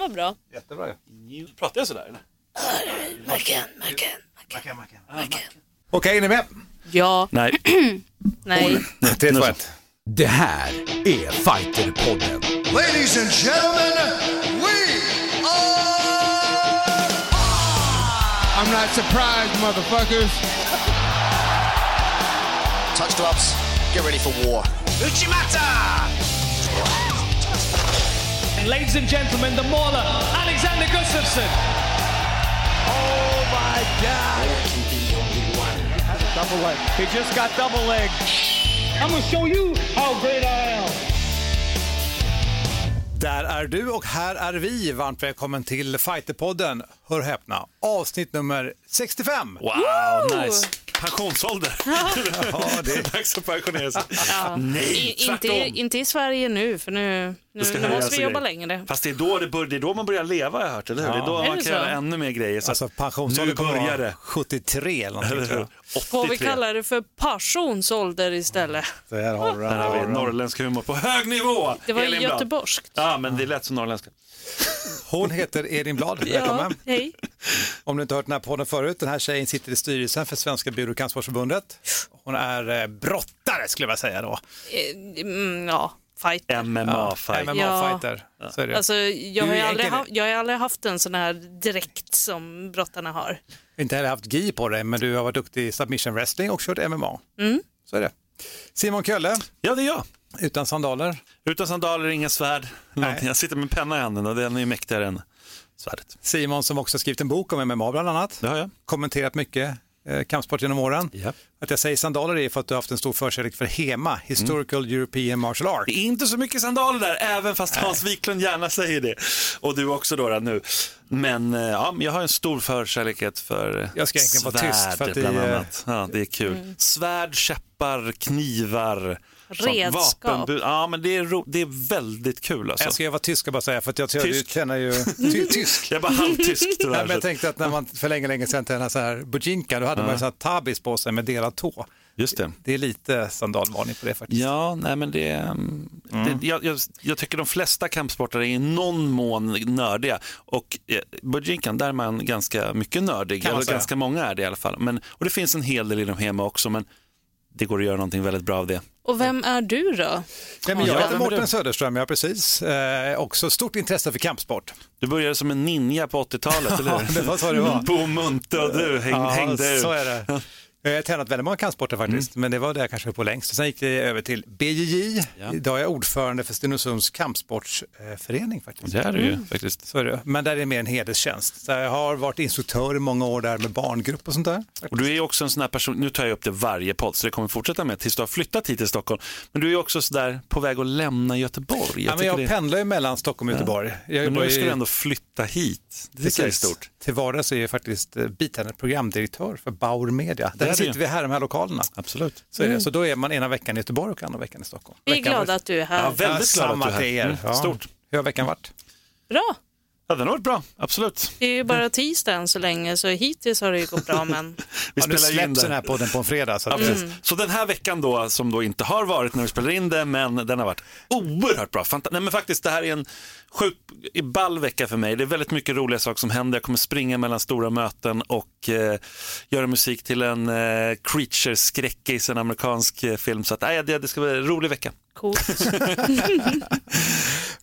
var bra. Jättebra ju. Pratar jag sådär eller? Mackan, mackan, mackan. Okej, är ni med? Ja, Nej. nej. 3, 2, 1. Det här är Fighterpodden. Ladies and gentlemen, we are. I'm not surprised, motherfuckers. Touch gloves. Get ready for war. And ladies and gentlemen, the mauler, Alexander Gustafsson. Oh my God! Double leg. He just got double leg. I'm gonna show you how great I am. Där är du och här är vi. Varmt välkommen till Fighterpodden. Hör och häpna, avsnitt nummer 65. Wow, nice. Pensionsålder. Ja, det är Dags att pensionera sig. Ja. Nej, I, inte, inte i Sverige nu, för nu, nu, ska nu måste vi jobba längre. Fast det är, då det, bör, det är då man börjar leva har jag hört, eller hur? Det är då Är man kan göra ännu mer grejer. Så alltså att pensionsåldern nu kommer börjar vara det. 73 eller någonting tror jag. Får vi 83. kalla det för passionsålder istället? Här har du Där har vi norrländsk humor på hög nivå. Det var Elin Blad. göteborgskt. Ja, men det lät som norrländska. Hon heter Elin Blad, Ja, välkommen. hej. Om du inte hört den här podden förut, den här tjejen sitter i styrelsen för Svenska och Kampsportsförbundet. Hon är eh, brottare skulle jag vilja säga då. Eh, Mm, ja, fight. MMA-fight. MMA-fighter. Så är det. Alltså, jag, har ju aldrig haft, jag har aldrig haft en sån här direkt som brottarna har. Inte heller haft gi på dig, men du har varit duktig i submission wrestling och kört MMA. Mm. Så är det. Simon Kölle, Ja, det är jag. utan sandaler. Utan sandaler, inga svärd. Jag sitter med en penna i handen och den är ju mäktigare än svärdet. Simon som också skrivit en bok om MMA bland annat. Det har jag. Kommenterat mycket eh, kampsport genom åren. Ja. Att jag säger sandaler är för att du har haft en stor förkärlek för HEMA, Historical European Martial Art. Det är inte så mycket sandaler där, även fast Hans Wiklund gärna säger det. Och du också då, nu. Men eh, ja, jag har en stor förkärlek för Jag ska egentligen vara svärd tyst för att det bland är- annat. Ja, det är kul. Svärd, käppar, knivar. Redskap. Vapenbud. Ja, men det är, ro- det är väldigt kul alltså. Jag ska jag vara tysk och bara säga, för att jag Tysk. känner ju ty, tysk. Jag är bara halvtysk Nej, tyvärr. men jag tänkte att när man för länge, länge sedan tränade så här bujinka, då hade man ju så här tabis på sig med delad tå. Just det. Det är lite sandalvarning på det faktiskt. Ja, nej men det, mm. Mm. det jag, jag, jag tycker de flesta kampsportare är i någon mån nördiga och eh, Bujinkan, där är man ganska mycket nördig, eller ganska många är det i alla fall. Men, och det finns en hel del inom HEMA också, men det går att göra någonting väldigt bra av det. Och vem är du då? Nej, men jag Ja, heter Mårten? Söderström, jag precis. Eh, också stort intresse för kampsport. Du började som en ninja på 80-talet, eller hur? det var så det var. Bo Munte och du häng, Ja, hängde så ut. är det. Jag har tränat väldigt många kampsporter faktiskt, men det var det jag kanske höll på längst. Sen gick det över till BJJ. Ja. Idag är jag ordförande för Stenungsunds kampsportsförening faktiskt. Det är du ju faktiskt. Så är det. Men där är det mer en hederstjänst. Så jag har varit instruktör i många år där med barngrupp och sånt där. Och du är ju också en sån här person, nu tar jag upp det varje podd så det kommer fortsätta med tills du har flyttat hit till Stockholm. Men du är ju också sådär på väg att lämna Göteborg. Jag Ja, men jag det... pendlar ju mellan Stockholm och Göteborg. Jag Men nu ska i- du ändå flytta hit. Det jag är stort. Till vardags är jag faktiskt eh, biträdande programdirektör för Bauer Media. Det är Där det sitter vi här i de här lokalerna. Absolut. Så, är det. så då är man ena veckan i Göteborg och andra veckan i Stockholm. Vi är Veckan glada var- att du är här. Ja, väldigt glad att du är här. er. Mm, Ja. Stort. Hur har veckan varit? Bra. Ja, den har varit bra. Absolut. Det är ju bara tisdag än så länge, så hittills har det ju gått bra. Men Vi Ja, spelar ju in släpps det. den här podden på en fredag. Så Ja, att, precis. Så den här veckan då, som då inte har varit när vi spelar in det, men den har varit oerhört bra. Fanta- Nej, men faktiskt, det här är en sjukt ball vecka för mig. Det är väldigt mycket roliga saker som händer. Jag kommer springa mellan stora möten och eh, göra musik till en eh, creature-skräckis, en amerikansk eh, film. Så att, nej, det, det ska bli en rolig vecka. coolt.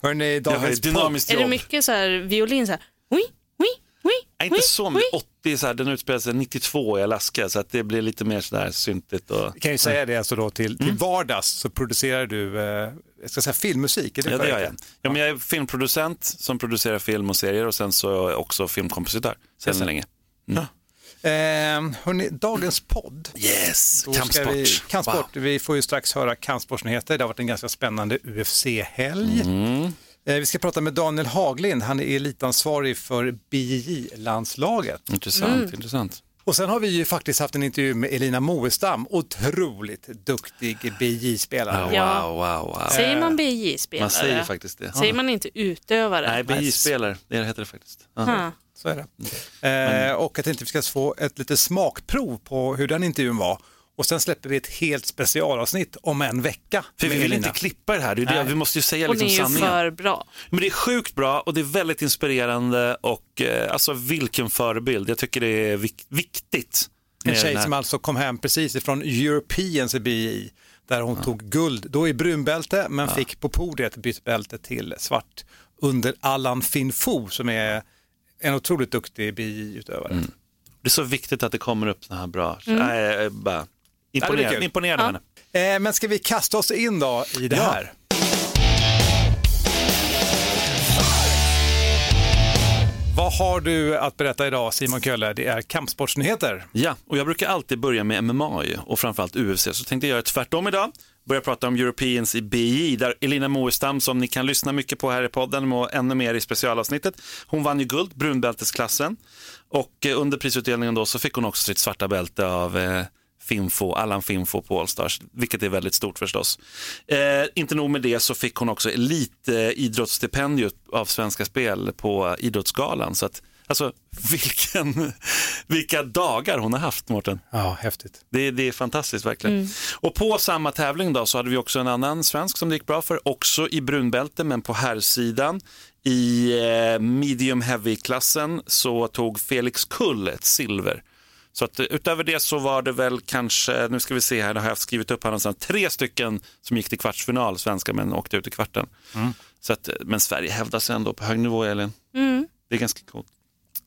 Hörrni, Jag har dagens ett dynamiskt är det jobb. mycket så här violin så här? Nej, inte så, men ui. 80, så här, den utspelar sig 92 i Alaska, så att det blir lite mer sådär syntigt. Och... Jag kan ju säga det alltså då till, till vardags så producerar du, eh, jag ska säga filmmussik, är det Ja, det gör jag. Ja, men jag är filmproducent som producerar film och serier och sen så är jag också filmkompositör sen länge. Eh, hörni, dagens podd. Yes, kampsport. Vi, kampsport. Wow. Vi får ju strax höra kampsportsnyheter. Det har varit en ganska spännande UFC-helg. Mm. Eh, vi ska prata med Daniel Haglind. Han är elitansvarig för BJJ-landslaget. Intressant, intressant. Och sen har vi ju faktiskt haft en intervju med Elina Moestam. Otroligt duktig BJJ-spelare. Ja. Wow, wow, wow. Säger man BJ-spelare? Man säger faktiskt det. Säger man inte utövare? Nej, BJ-spelare, det heter det faktiskt. Ha. Så är det. Eh, och jag tänkte vi ska få ett litet smakprov på hur den intervjun var. Och sen släpper vi ett helt specialavsnitt om en vecka. För vi vill Elina. inte klippa det här, det är det, vi måste ju säga Och ni liksom är ju sanningen. för bra. Men det är sjukt bra och det är väldigt inspirerande och eh, alltså vilken förebild. Jag tycker det är vik- viktigt. En tjej som alltså kom hem precis ifrån Europeans i BI där hon tog guld, då i brunbälte, men fick på podiet bytt bälte till svart under Allan Finfo som är en otroligt duktig BI-utövare. Mm. Det är så viktigt att det kommer upp såna här bra, Mm. Är bara imponerad, imponerad av Ja. henne. Eh, men ska vi kasta oss in då i det Ja. här? Vad har du att berätta idag Simon Kölle? Det är kampsportsnyheter. Ja, och jag brukar alltid börja med MMA och framförallt UFC, så tänkte jag göra tvärtom idag. Börja prata om Europeans i BI, där Elina Moestam, som ni kan lyssna mycket på här i podden och ännu mer i specialavsnittet, hon vann ju guld, brunbältesklassen. Och eh, under prisutdelningen då så fick hon också sitt svarta bälte av eh, Finfo, Allan Finfo på Allstars, vilket är väldigt stort förstås. Eh, inte nog med det så fick hon också elitidrottsstipendium av Svenska Spel på Idrottsgalan. Så att, alltså, vilken, vilka dagar hon har haft, Mårten. Ja, häftigt. Det, det är fantastiskt verkligen. Och på samma tävling då så hade vi också en annan svensk som det gick bra för, också i brunbälte men på herrsidan. I eh, medium heavy-klassen så tog Felix Kull ett silver. Så att, eh, utöver det så var det väl kanske, nu ska vi se här, det har jag skrivit upp här någonstans, tre stycken som gick till kvartsfinal, svenska men åkte ut i kvarten. Så att, eh, men Sverige hävdar sig ändå på hög nivå, Elin. Det är ganska coolt.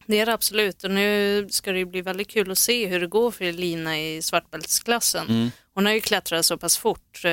Det är det absolut och nu ska det ju bli väldigt kul att se hur det går för Elina i svartbältsklassen. Mm. Hon har ju klättrat så pass fort, eh,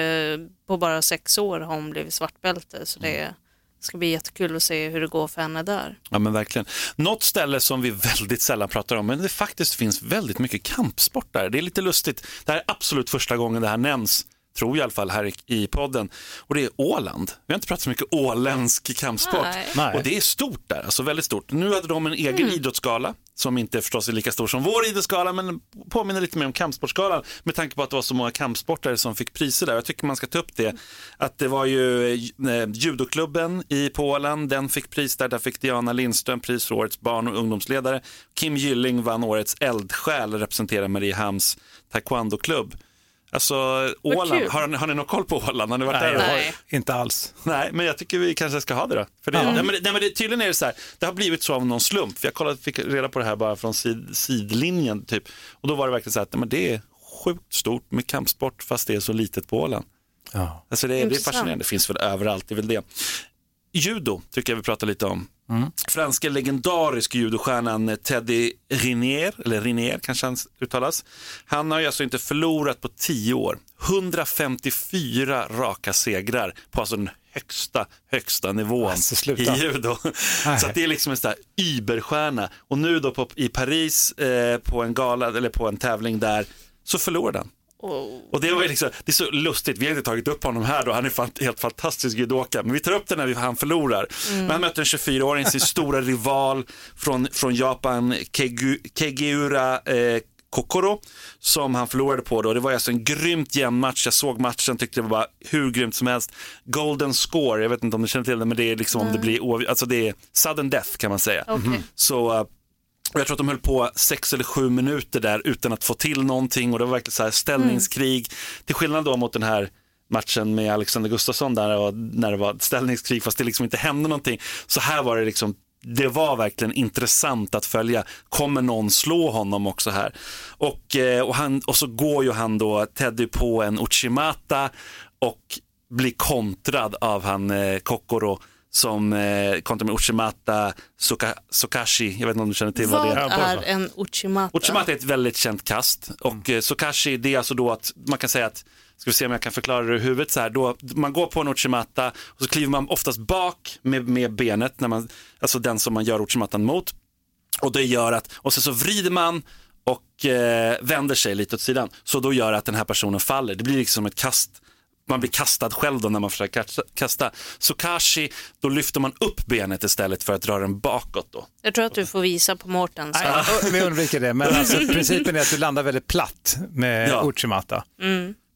på bara sex år har hon blivit svartbälte så det det ska bli jättekul att se hur det går för henne där. Ja men verkligen. Något ställe som vi väldigt sällan pratar om, men det faktiskt finns väldigt mycket kampsport där. Det är lite lustigt. Det här är absolut första gången det här nämns, tror jag i alla fall, här i, podden. Och det är Åland. Vi har inte pratat så mycket åländsk kampsport. Nej. Och det är stort där, alltså väldigt stort. Nu hade de en egen idrottsgala som inte förstås är lika stor som vår idrottsgala men påminner lite mer om kampsportsgalan med tanke på att det var så många kampsportare som fick priser där. Jag tycker man ska ta upp det. Att det var ju eh, judoklubben i Polen, den fick pris där. Där fick Diana Lindström pris för årets barn och ungdomsledare. Kim Gylling vann årets eldsjäl och representerar Mariehamns taekwondo-klubb. Alltså, Åland, har, ni- har ni någon koll på Åland? Har ni varit Nej, där? Nej. inte alls. Nej, men jag tycker vi kanske ska ha det då. För det, nej, men, det- nej, men det, tydligen är det så här, det har blivit så av någon slump. Jag kollade, fick reda på det här bara från sid, sidlinjen typ. Och då var det verkligen så här att nej, men det är sjukt stort med kampsport fast det är så litet på Åland. Ja. Alltså det, det är fascinerande, det finns väl överallt, det är väl det. Judo tycker jag vi pratar lite om. Franska legendarisk judostjärnan Teddy Rinier, eller Rinier kanske han uttalas. Han har ju alltså inte förlorat på tio år. 154 raka segrar på alltså den högsta, högsta nivån Alltså, i judo. Så att det är liksom en sån här überstjärna. Och nu då på, i Paris eh, på en gala eller på en tävling där så förlorade han. Och, Och det, var liksom, det är så lustigt, vi har inte tagit upp honom här då, han är fan, helt fantastisk judoka, men vi tar upp det när han förlorar. Men han möter en 24-åring, sin stora rival från, från Japan, Kegu, Kegiura eh, Kokoro, som han förlorade på då. Det var alltså en grymt jämn match, jag såg matchen, tyckte det var bara hur grymt som helst. Golden score, jag vet inte om du känner till det, men det är liksom om det blir, alltså det är sudden death kan man säga. Okej. Så jag tror att de höll på sex eller sju minuter där utan att få till någonting och det var verkligen så här ställningskrig. Till skillnad då mot den här matchen med Alexander Gustafsson där och när det var ställningskrig fast det liksom inte hände någonting. Så här var det liksom det var verkligen intressant att följa. Kommer någon slå honom också här? Och, eh, och, han, och så går ju han då, Teddy, på en Uchimata och blir kontrad av han eh, Kokoro som eh, med Uchimata Suka, Sukashi. Jag vet inte om du känner till vad, vad det är. är en uchimata? Uchimata är ett väldigt känt kast och eh, Sukashi det är alltså då att man kan säga att Ska vi se om jag kan förklara det i huvudet så här. Då, man går på en uchimata och så kliver man oftast bak med, med benet, när man, alltså den som man gör uchimatan mot. Och det gör att, och sen så vrider man och eh, vänder sig lite åt sidan. Så då gör att den här personen faller. Det blir liksom ett kast. Man blir kastad själv då när man försöker kasta- kasta. Sukashi, då lyfter man upp benet istället för att dra den bakåt då. Jag tror att du får visa på Mårten. Så. Nej, vi undviker det, men alltså, principen är att du landar väldigt platt med Ja. Uchimata.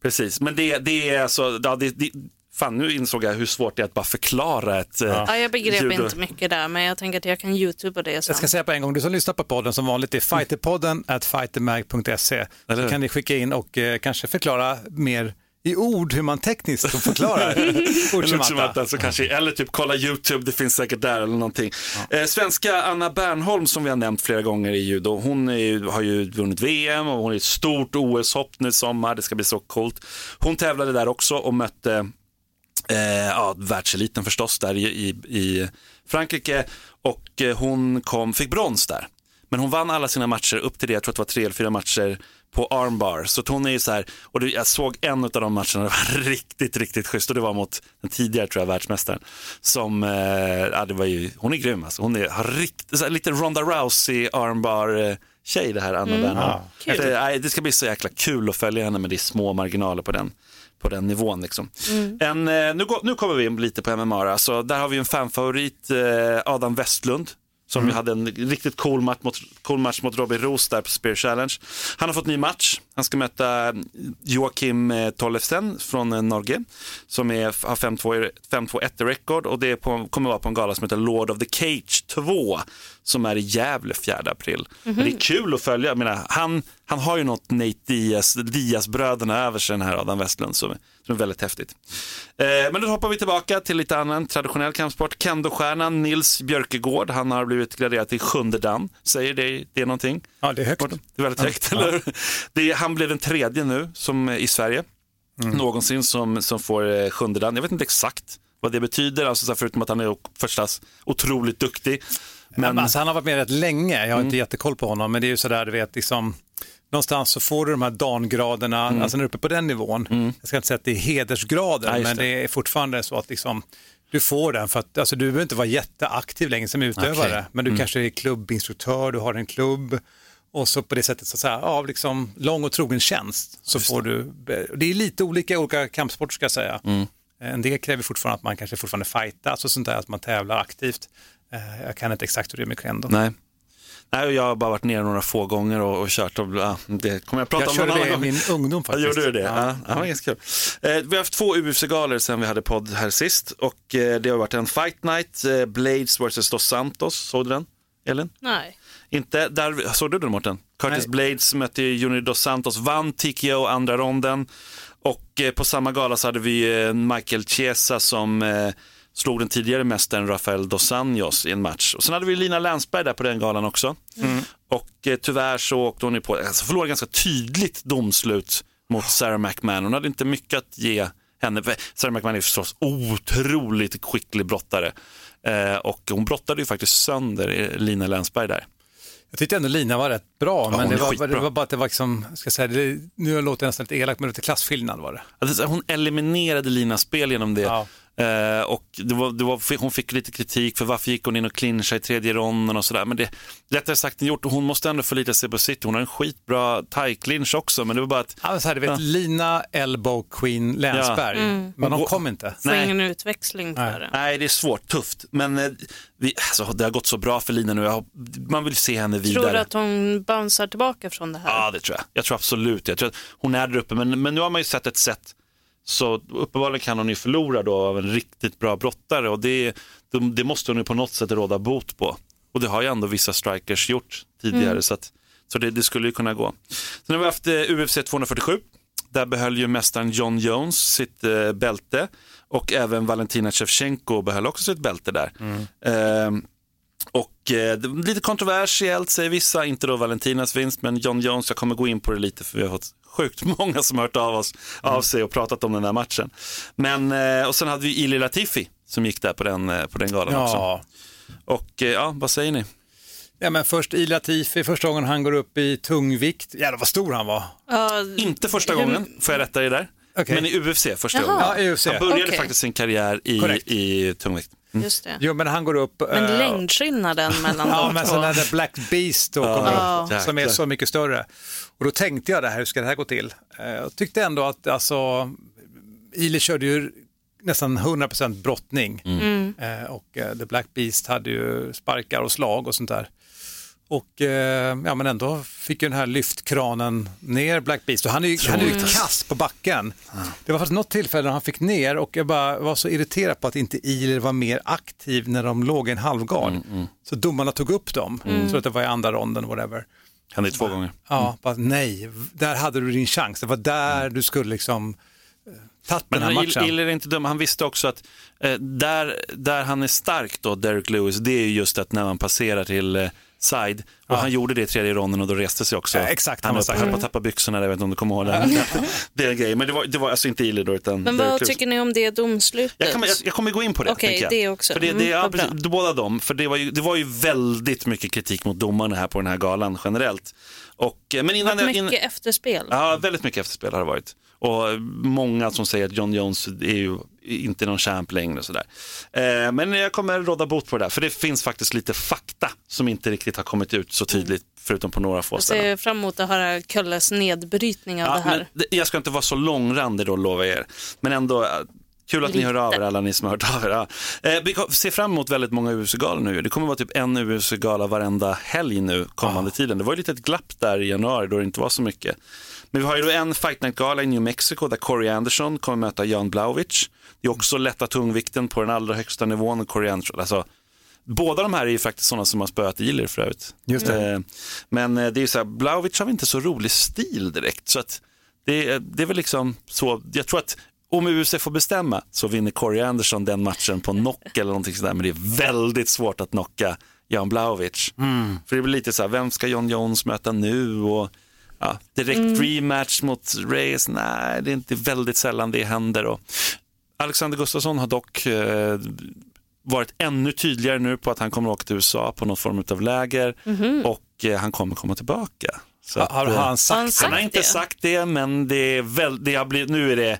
Precis, men det, det är alltså, ja, det, det, fan nu insåg jag hur svårt det är att bara förklara ett eh, Ja, jag begrep judo. inte mycket där, men jag tänker att jag kan youtuba det sen. Jag ska säga på en gång, du som lyssnar på podden som vanligt är fighterpodden at fightermag.se. Så kan ni skicka in och eh, kanske förklara mer i ord hur man tekniskt förklarar Eller, Uchimata. alltså, kanske, eller typ kolla YouTube, det finns säkert där eller någonting. Eh, svenska Anna Bernholm som vi har nämnt flera gånger i judo, hon ju- har ju vunnit VM och hon är ett stort OS-hopp nu i sommar, det ska bli så coolt. Hon tävlade där också och mötte eh, ja, världseliten förstås där i, i, i Frankrike och eh, hon kom, fick brons där. Men hon vann alla sina matcher upp till det, jag tror att det var tre eller fyra matcher på armbar. Så hon är ju så här, och det, jag såg en av de matcherna, det var riktigt, riktigt schysst och det var mot den tidigare tror jag världsmästaren. Som, eh, ja, det var ju, hon är grym alltså. Hon är, har rikt, här, lite Ronda Rousey armbar eh, tjej det här Anna Bernholm. Kul. Det, nej, det ska bli så jäkla kul att följa henne med det är små marginaler på den på den nivån. Liksom. En, eh, nu, går, nu kommer vi in lite på MMA. Alltså, där har vi en fanfavorit, eh, Adam Westlund. Som ju hade en riktigt cool match, mot, cool match mot Robin Roos där på Spear Challenge. Han har fått ny match. Han ska möta Joakim eh, Tollefsen från eh, Norge. Som är, har 5-2 5-2-1 i record och det på, kommer vara på en gala som heter Lord of the Cage 2. Som är i Gävle 4 april. Men det är kul att följa. Jag menar, han, han har ju något Nate Diaz, Diaz-bröderna över sig den här Adam Westlund som, som är väldigt häftigt. Eh, men då hoppar vi tillbaka till lite annan traditionell kampsport. Kendo-stjärnan Nils Björkegård, han har blivit graderad till sjunde dan. Säger det, det någonting? Ja, det är högt. Det är väldigt högt, eller hur? det är, Han blev den tredje nu som, i Sverige, någonsin som, som får eh, sjunde dan. Jag vet inte exakt vad det betyder, alltså, förutom att han är förstås otroligt duktig. Men, alltså, han har varit med rätt länge, jag har inte jättekoll på honom, men det är ju sådär, du vet, liksom, någonstans så får du de här dangraderna, alltså när du är uppe på den nivån. Jag ska inte säga att det är hedersgrader, Ja, just men det. det är fortfarande så att liksom, du får den för att alltså, du behöver inte vara jätteaktiv längre som utövare, Okej. men du kanske är klubbinstruktör, du har en klubb och så på det sättet så att säga, av liksom lång och trogen tjänst så får du, det är lite olika i olika kampsporter ska jag säga. En del kräver fortfarande att man kanske fortfarande fightas och sånt där, att man tävlar aktivt. Eh, Jag kan inte exakt hur det är med kendo. Nej. Nej, jag har bara varit nere några få gånger och, och kört. Och, ja, det kommer jag prata Jag om körde någon det i annan gång. min ungdom faktiskt. Jag gjorde du det? Ja. Ja, det var ganska kul. Eh, vi har haft två UFC-galor sedan vi hade podd här sist och eh, det har varit en fight night, eh, Blades vs Dos Santos. Såg du den, Elin? Nej. Inte, där, såg du den Mårten? Curtis Nej. Blades mötte Junior Dos Santos, vann TKO andra ronden. Och eh, på samma gala så hade vi eh, Michael Chiesa som eh, slog den tidigare mästaren Rafael Dos Anjos i en match. Och sen hade vi Lina Länsberg där på den galan också. Och eh, tyvärr så åkte hon ju på, alltså förlorade ganska tydligt domslut mot Sarah McMahon. Hon hade inte mycket att ge henne. Sarah McMahon är förstås otroligt skicklig brottare. Eh, och hon brottade ju faktiskt sönder eh, Lina Länsberg där. Jag tyckte ändå Lina var rätt bra, men hon det var, det var bara att det var liksom, ska säga, det, nu låter jag nästan lite elakt, men lite klasskillnad var det. Alltså, hon eliminerade Linas spel genom det. Ja. Eh, och det var, det var, hon fick lite kritik för varför gick hon in och clinchade i tredje ronden och sådär. Men det lättare sagt än gjort hon måste ändå förlita sig på sitt. Hon har en skitbra thai-clinch också, men det var bara att Ja, så här, du vet, Ja. Lina, Elbow, Queen, Länsberg, men de Och- kom inte. Får ingen utväxling för Nej. det. Nej, det är svårt, tufft. Men eh, vi, alltså, det har gått så bra för Lina nu. Jag, man vill se henne vidare. Tror du att hon bouncear tillbaka från det här? Ja, det tror jag. Jag tror absolut det. Jag tror att hon är där uppe, men, men nu har man ju sett ett sätt. Så uppenbarligen kan hon ju förlora då av en riktigt bra brottare och det, det, måste hon ju på något sätt råda bot på. Och det har ju ändå vissa strikers gjort tidigare så, att, så det, det skulle ju kunna gå. Sen har vi haft eh, UFC 247. Där behöll ju mästaren John Jones sitt eh, bälte och även Valentina Shevchenko behöll också sitt bälte där. Ehm, och eh, lite kontroversiellt säger vissa, inte då Valentinas vinst, men John Jones, jag kommer gå in på det lite för vi har fått sjukt många som har hört av, oss, av sig och pratat om den här matchen. Men, eh, och sen hade vi Ili Latifi som gick där på den, eh, på den galan också. Ja. Och eh, ja, vad säger ni? ja, men först Ila Latifi, första gången han går upp i tungvikt. Jävlar vad stor han var. Ja, Inte första gången, får jag rätta dig där? Okej. Men i UFC första Jaha. gången. Ja, UFC. Han började Okej. faktiskt sin karriär i, i tungvikt. Just det. Jo, men han går upp. Men eh, längdskillnaden mellan Ja, de men två. sen är det Black Beast då kommer Ja. upp, som är så mycket större. Och då tänkte jag det här, hur ska det här gå till? Eh, Jag tyckte ändå att alltså, Ili körde ju nästan 100% brottning Mm. Eh, och eh, The Black Beast hade ju sparkar och slag och sånt där. Och eh, ja, men ändå fick ju den här lyftkranen ner Black Beast. Och han är ju, han är ju kass på backen. Det var faktiskt något tillfälle när han fick ner och jag bara var så irriterad på att inte Ilir var mer aktiv när de låg i en halvgard. Så domarna tog upp dem, så att det var i andra ronden, whatever. Hände två gånger. Ja, bara, nej, där hade du din chans. Det var där du skulle liksom eh, tagit den här matchen. Iller är inte dum, han visste också att eh, där, där han är stark då, Derek Lewis, det är ju just att när man passerar till eh, side, och han gjorde det i tredje ronden och då reste sig också. Ja, exakt, han han var på att tappa byxorna, jag vet inte om du kommer ihåg det. det är en grej, men det var, det var alltså inte Iller då, utan Men vad tycker ni om det domslutet? Jag kommer, jag, jag kommer gå in på det. Okej, jag. det också. För det, det, Mm, ja, båda dem, för det var, ju, det var ju väldigt mycket kritik mot domarna här på den här galan generellt. Och, eh, men innan, Mycket in, efterspel. Ja, väldigt mycket efterspel har det varit. Och många som säger att John Jones är ju inte någon champ längre och sådär. Eh, men jag kommer råda bot på det där, för det finns faktiskt lite fakta som inte riktigt har kommit ut så tydligt, förutom på några få Jag ställen. ser fram emot att höra Kölles nedbrytning av Ja, det här. det- jag ska inte vara så långrandig då, lovar jag er. Men ändå, eh, kul att ni hör av er, alla ni som har hört av er. Eh, vi ser fram emot väldigt många UFC-galor nu. Det kommer vara typ en UFC-gala varenda helg nu kommande tiden. Det var ju lite ett glapp där i januari då det inte var så mycket. Men vi har ju då en Fight Night-gala i New Mexico där Corey Anderson kommer möta Jan Blauwich. Det är också lätta tungvikten på den allra högsta nivån. Corey Anderson, alltså, Båda de här är ju faktiskt sådana som har spöat Ilir för övrigt. Just det. Eh, Men eh, det är ju så här, Blauwich har inte så rolig stil direkt. Så att det, är- det är väl liksom så, jag tror att om UFC får bestämma så vinner Corey Anderson den matchen på knock eller någonting sådär. Men det är väldigt svårt att knocka Jan Blauwich. För det blir lite så här, vem ska John Jones möta nu? Och, ja, direkt rematch mot Reyes, nej det är inte väldigt sällan det händer. Och Alexander Gustafsson har dock eh, varit ännu tydligare nu på att han kommer att åka till USA på någon form av läger och eh, han kommer komma tillbaka. Så Har, att, har eh, han Har han sagt sagt han har inte det? sagt det, men det är väl, det har blivit, nu är det,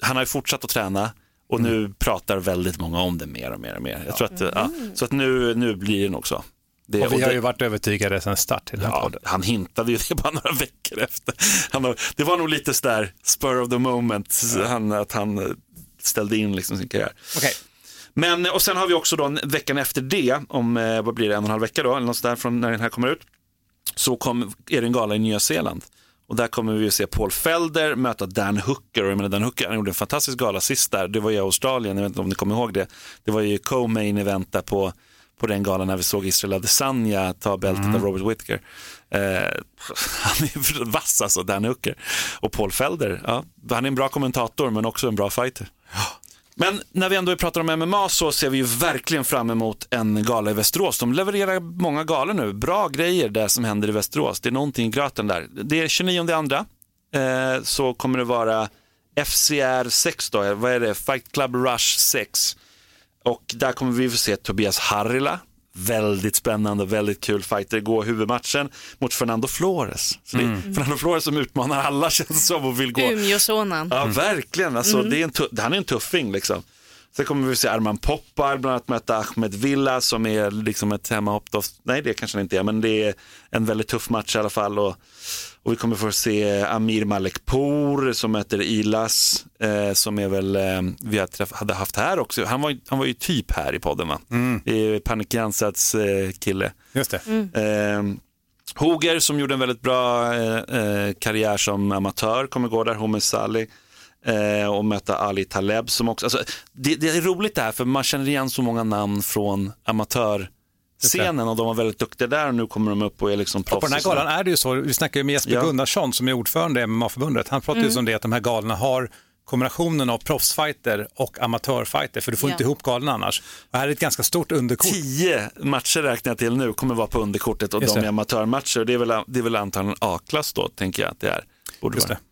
han har ju fortsatt att träna och nu pratar väldigt många om det mer och mer och mer. Jag tror att, eh, ja, så att nu, nu blir det nog så. Det, Och vi har det- ju varit övertygade sedan start den här Ja, podden. han hintade ju det bara några veckor efter. Han det var nog lite sådär spur of the moment, han, att han ställde in liksom sin karriär. Okej. Men, och sen har vi också då en- veckan efter det, om eh, vad blir det, en och en halv vecka då, eller något sådär från när den här kommer ut, så kom, är det en gala i Nya Zeeland. Och där kommer vi att se Paul Felder möta Dan Hooker. Och jag menar, Dan Hooker han gjorde en fantastisk gala sist där, det var i Australien, jag vet inte om ni kommer ihåg det. Det var ju co-main event där på, på den galan när vi såg Israel Adesanya ta bältet av Robert Whittaker. Eh, han är vass alltså, Dan Hooker. Och Paul Felder, ja, han är en bra kommentator men också en bra fighter. Men när vi ändå pratar om MMA så ser vi ju verkligen fram emot en gala i Västerås. De levererar många galor nu. Bra grejer det som händer i Västerås. Det är någonting i gröten där. Det är 29 andra eh, så kommer det vara FCR 6 då, vad är det? Fight Club Rush 6. Och där kommer vi få se Tobias Harila. Väldigt spännande och väldigt kul fighter. Går huvudmatchen mot Fernando Flores. Så det är Fernando Flores som utmanar alla känns som och vill gå. Umeåsonen. Ja, verkligen. Alltså, det är en han är en tuffing. Liksom. Sen kommer vi se Arman Poppar bland annat möta Ahmed Villa som är liksom ett hemmahopp. Nej, det kanske han inte är, men det är en väldigt tuff match i alla fall. Och, och vi kommer få se Amir Malekpour som möter Ilas, eh, som är väl, eh, vi hade haft här också. Han var, ju- han var ju typ här i podden, va? Det är Panik Jansads eh, kille. Just det. Eh, Hoger som gjorde en väldigt bra eh, eh, karriär som amatör kommer gå där, Homer Salih. Eh, och möta Ali Taleb som också, alltså, det, det är roligt det här för man känner igen så många namn från amatörscenen och de var väldigt duktiga där och nu kommer de upp och är liksom proffs. Och på den här galan är det ju så, vi snackar ju med Jesper Ja. Gunnarsson som är ordförande i MMA-förbundet. Han pratar ju om det att de här galorna har kombinationen av proffsfighter och amatörfighter, för du får Ja. inte ihop galorna annars. Och här är ett ganska stort underkort. Tio matcher räknar jag till nu kommer vara på underkortet och Just de det. är amatörmatcher. Det är väl, det är väl antagligen A-klass då, tänker jag att det är. Borde Just vara. det.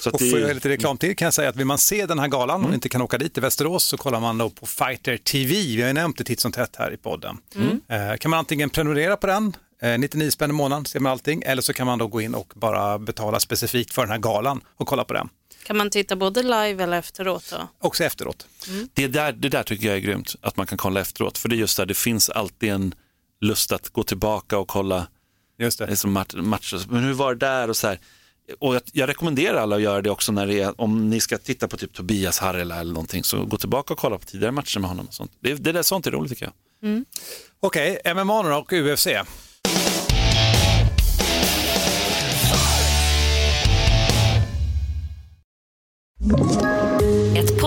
Så att Och det, jag är- göra lite reklam till kan jag säga att vill man se den här galan Mm. och inte kan åka dit till Västerås så kollar man då på Fighter TV. Vi har ju nämnt det titt som tätt här i podden. Mm. Eh, kan man antingen prenumerera på den, eh, 99 spänn i månaden ser man allting, eller så kan man då gå in och bara betala specifikt för den här galan och kolla på den. Kan man titta både live eller efteråt då? Också efteråt. Det där, det där tycker jag är grymt, att man kan kolla efteråt. För det är just där, det finns alltid en lust att gå tillbaka och kolla Just det. liksom, mat- matcher. Men hur var det där och så här och jag, jag, rekommenderar alla att göra det också när det är, om ni ska titta på typ Tobias Harrela eller någonting, så gå tillbaka och kolla på tidigare matcher med honom. Och sånt. Det, det där sånt är roligt tycker jag. Mm. Okej, okay, MMA och UFC.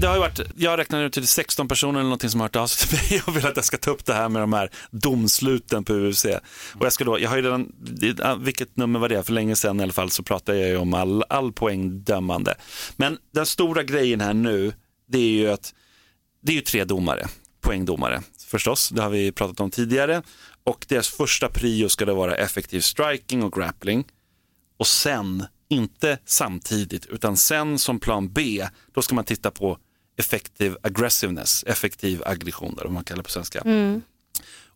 Det har ju varit, jag räknar nu till 16 personer eller någonting som har hört av sig till mig och vill att jag ska ta upp det här med de här domsluten på UFC. Och jag ska då, jag har ju redan, vilket nummer var det, för länge sedan i alla fall så pratade jag ju om all, all poängdömande. Men den stora grejen här nu, det är ju att det är ju tre domare, poängdomare förstås, det har vi pratat om tidigare. Och deras första prio ska det vara effektiv striking och grappling. Och sen, inte samtidigt, utan sen som plan B, då ska man titta på effective aggressiveness, effektiv aggression, där, om man kallar det på svenska.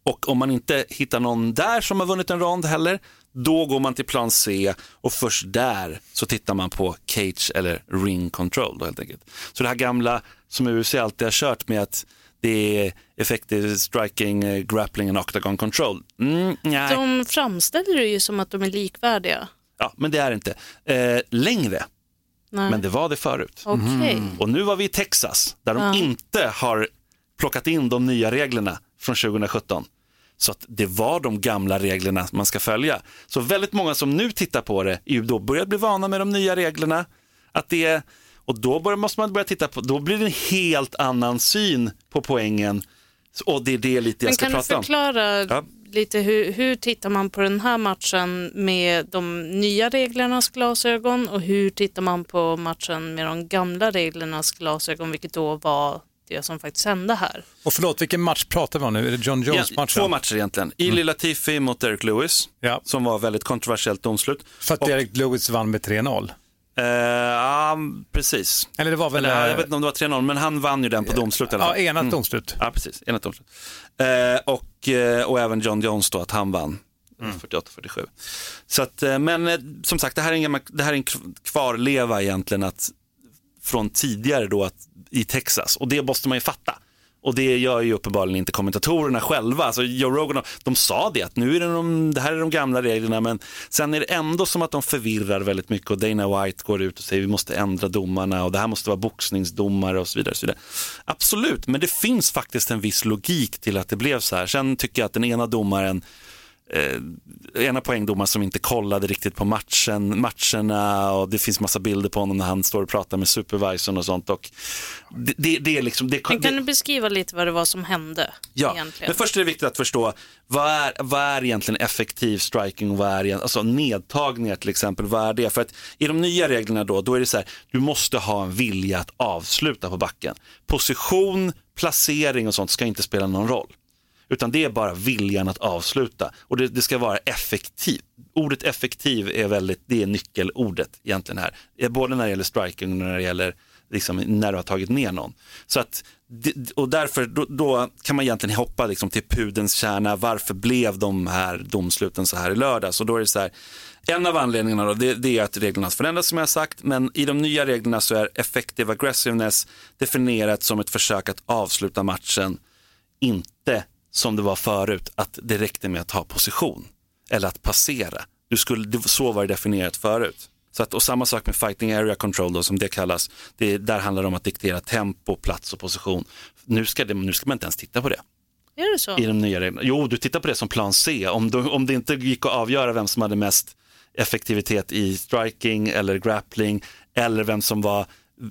Och om man inte hittar någon där som har vunnit en rond heller, då går man till plan C och först där så tittar man på cage eller ring control då helt enkelt. Så det här gamla som UFC alltid har kört med att det är effective striking, eh, grappling och octagon control. Mm, nej. De framställer det ju som att de är likvärdiga. Ja, men det är inte. Eh, längre, Nej. men det var det förut. Okej. Och nu var vi i Texas där de Ja. inte har plockat in de nya reglerna från 2017. Så att det var de gamla reglerna man ska följa. Så väldigt många som nu tittar på det är ju då börjat bli vana med de nya reglerna. Att det, och då måste man börja titta på, då blir det en helt annan syn på poängen. Och det är det lite jag Men ska kan du prata om. förklara Ja. lite hur, hur tittar man på den här matchen med de nya reglernas glasögon och hur tittar man på matchen med de gamla reglernas glasögon, vilket då var det som faktiskt hände här. Och förlåt, vilken match pratar vi om nu? Är det John Ja, Jones-matchen? två matcher egentligen. Ili Latifi mot Derek Lewis, Ja. som var väldigt kontroversiellt domslut. För att Och- Derek Lewis vann med 3-0. Eh, ja, precis. Eller det var väl... Eller, eh, jag vet inte om det var 3-0, men han vann ju den på domslut i alla Ja, fall. enat Mm. domslut. Ja, precis. Enat domslut. Eh, och, eh, och även John Jones då, att han vann. 48-47. Så att, eh, men eh, som sagt, det här är en, gammal- det här är en kv- kvarleva egentligen att, från tidigare då att, i Texas. Och det måste man ju fatta. Och det gör ju uppenbarligen inte kommentatorerna själva. Alltså Joe Rogan, de sa det att nu är det, de, det här är de gamla reglerna men sen är det ändå som att de förvirrar väldigt mycket och Dana White går ut och säger vi måste ändra domarna och det här måste vara boxningsdomare och så vidare. Och så vidare. Absolut, men det finns faktiskt en viss logik till att det blev så här. Sen tycker jag att den ena domaren eh, ena poängdomaren som inte kollade riktigt på matchen, matcherna och det finns massa bilder på honom när han står och pratar med supervisorn och sånt. Och det, det, det är liksom, det, Men kan du beskriva lite vad det var som hände Ja, egentligen? men först är det viktigt att förstå vad är, vad är egentligen effektiv striking och vad är alltså nedtagningar till exempel, vad är det? För att i de nya reglerna då, då är det så här, du måste ha en vilja att avsluta på backen. Position, placering och sånt ska inte spela någon roll. Utan det är bara viljan att avsluta och det, det ska vara effektivt. Ordet effektiv är väldigt, det är nyckelordet egentligen här. Eh, både när det gäller striking och när det gäller liksom, när du har tagit ner någon. Så att, och därför då, då kan man egentligen hoppa liksom, till pudens kärna. Varför blev de här domsluten så här i lördags? Och då är det så här, en av anledningarna då, det, det är att reglerna har förändrats som jag har sagt, men i de nya reglerna så är effective aggressiveness definierat som ett försök att avsluta matchen inte som det var förut, att det räckte med att ha position eller att passera. Du skulle, så var det definierat förut. Så att, och samma sak med fighting area control då, som det kallas. Det, där handlar det om att diktera tempo, plats och position. Nu ska, det, nu ska man inte ens titta på det Är det så? i de nya reglerna. Jo, du tittar på det som plan C. Om, du, om det inte gick att avgöra vem som hade mest effektivitet i striking eller grappling eller vem som var,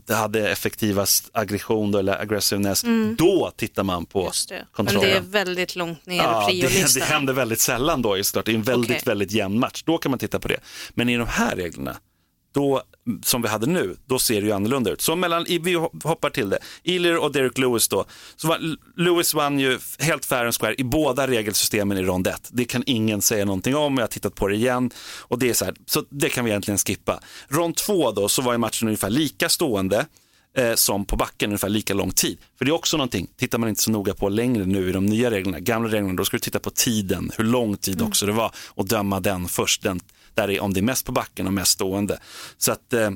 hade effektivast aggression då, eller aggressiveness, då tittar man på Mm. Det. Men kontrollen. det är väldigt långt ner Ja, i det, priolistan. det händer väldigt sällan då start. Det är en väldigt, Okej. väldigt jämn match. Då kan man titta på det. Men i de här reglerna, då, som vi hade nu, då ser det ju annorlunda ut. Så mellan, vi hoppar till det, Ilir och Derek Lewis då. Så var, Lewis vann ju helt fair and square i båda regelsystemen i rond 1. Det kan ingen säga någonting om, jag har tittat på det igen. Och det är så här, så det kan vi egentligen skippa. Rond 2 då, så var ju matchen ungefär lika stående eh, som på backen ungefär lika lång tid. För det är också någonting, tittar man inte så noga på längre nu i de nya reglerna, gamla reglerna, då ska du titta på tiden, hur lång tid också det var och döma den först. Den, där är, om det är mest på backen och mest stående. Så att eh,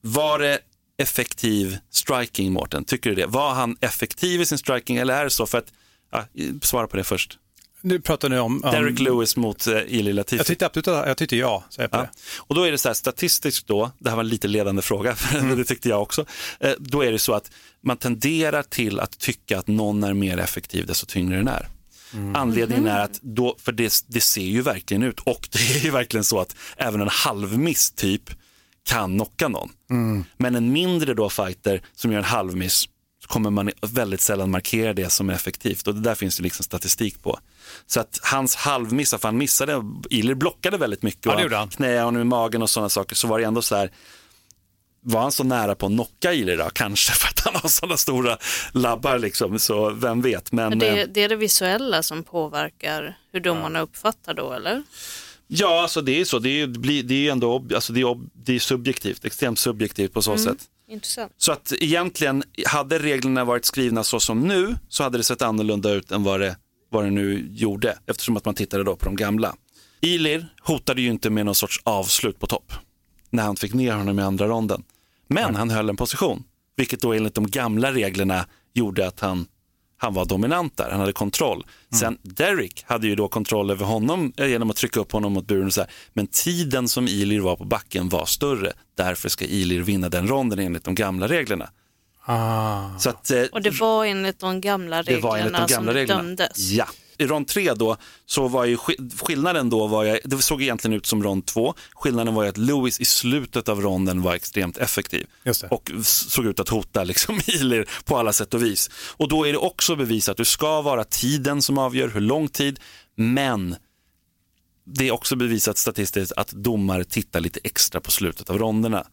var det effektiv striking, Mårten? Tycker du det? Var han effektiv i sin striking eller är det så för att, ja, svara på det först. Nu pratar ni om... om Derek Lewis mot uh, Ili Latifi. jag tyckte absolut jag tyckte ja, säger jag på Ja. det. Och då är det så här statistiskt då, det här var en lite ledande fråga, för det tyckte jag också. Eh, Då är det så att man tenderar till att tycka att någon är mer effektiv desto tyngre den är. Anledningen är att då, för det, det ser ju verkligen ut och det är ju verkligen så att även en halvmiss typ kan knocka någon. Men en mindre då fighter som gör en halvmiss så kommer man väldigt sällan markera det som är effektivt och det där finns det liksom statistik på. Så att hans halvmiss, för han missade, Ilir blockade väldigt mycket Ja, och gjorde han. knäade honom i magen och sådana saker så var det ändå så här, var han så nära på att knocka Ilir då? Kanske för att han har sådana stora labbar liksom, så vem vet. Men, Men det, eh, det är det visuella som påverkar hur domarna uppfattar då, eller? Ja, alltså det är så. Det är ju det är ju ändå alltså det är, det är subjektivt, extremt subjektivt på så Mm. sätt. Intressant. Så att egentligen, hade reglerna varit skrivna så som nu, så hade det sett annorlunda ut än vad det, vad det nu gjorde, eftersom att man tittade då på de gamla. Ilir hotade ju inte med någon sorts avslut på topp, när han fick ner honom i andra ronden. Men han höll en position, vilket då enligt de gamla reglerna gjorde att han, han var dominant där, han hade kontroll. Sen Derek hade ju då kontroll över honom eh, genom att trycka upp honom mot buren och så här. Men tiden som Ilir var på backen var större, därför ska Ilir vinna den ronden enligt de gamla reglerna. Ah. Så att, eh, Och det var enligt de gamla det var reglerna, enligt de gamla som reglerna. dömdes. Ja. I rond tre då, så var ju skill- skillnaden då, var jag, det såg egentligen ut som rond två. Skillnaden var ju att Lewis i slutet av ronden var extremt effektiv och såg ut att hota liksom Ilir på alla sätt och vis. Och då är det också bevisat att det ska vara tiden som avgör, hur lång tid, men det är också bevisat statistiskt att domare tittar lite extra på slutet av ronderna.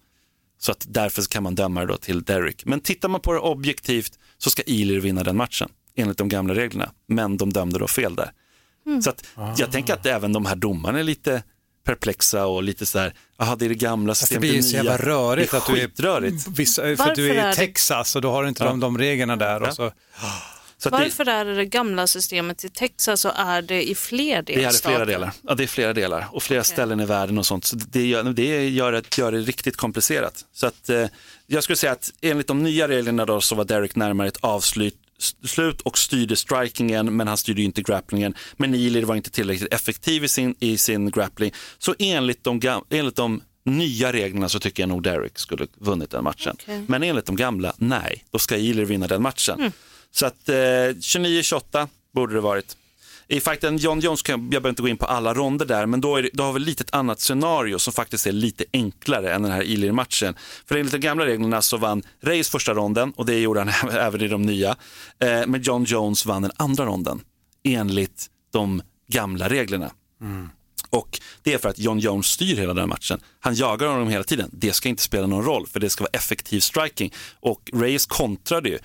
Så att därför kan man döma det då till Derek. Men tittar man på det objektivt så ska Ilir vinna den matchen enligt de gamla reglerna. Men de dömde då fel där. Så att jag tänker att även de här domarna är lite perplexa och lite så här, jaha det är det gamla Fast det systemet, blir ju det så jävla rörigt att du är, vissa, för Varför du är i Texas och då har du inte de, de reglerna där. Och så. Så att det, Varför är det det gamla systemet i Texas och är det i fler det är delstater? flera delar. Ja, det är flera delar och flera ställen i världen och sånt. Så det gör det, gör det, gör det riktigt komplicerat. Så att, eh, jag skulle säga att enligt de nya reglerna då så var Derek närmare ett avslut slut och styrde strikingen men han styrde ju inte grapplingen. Men Ilir var inte tillräckligt effektiv i sin, i sin grappling. Så enligt de, enligt de nya reglerna så tycker jag nog Derek skulle vunnit den matchen. Okej. Men enligt de gamla, nej, då ska Ilir vinna den matchen. Så att eh, 29-28 borde det varit. I fighten John Jones, kan, jag behöver inte gå in på alla ronder där, men då, är då har vi lite ett annat scenario som faktiskt är lite enklare än den här Ilir-matchen. För enligt de gamla reglerna så vann Reyes första ronden och det gjorde han även i de nya. Eh, men John Jones vann den andra ronden enligt de gamla reglerna. Och det är för att John Jones styr hela den matchen. Han jagar honom hela tiden. Det ska inte spela någon roll för det ska vara effektiv striking. Och Reyes kontrade ju.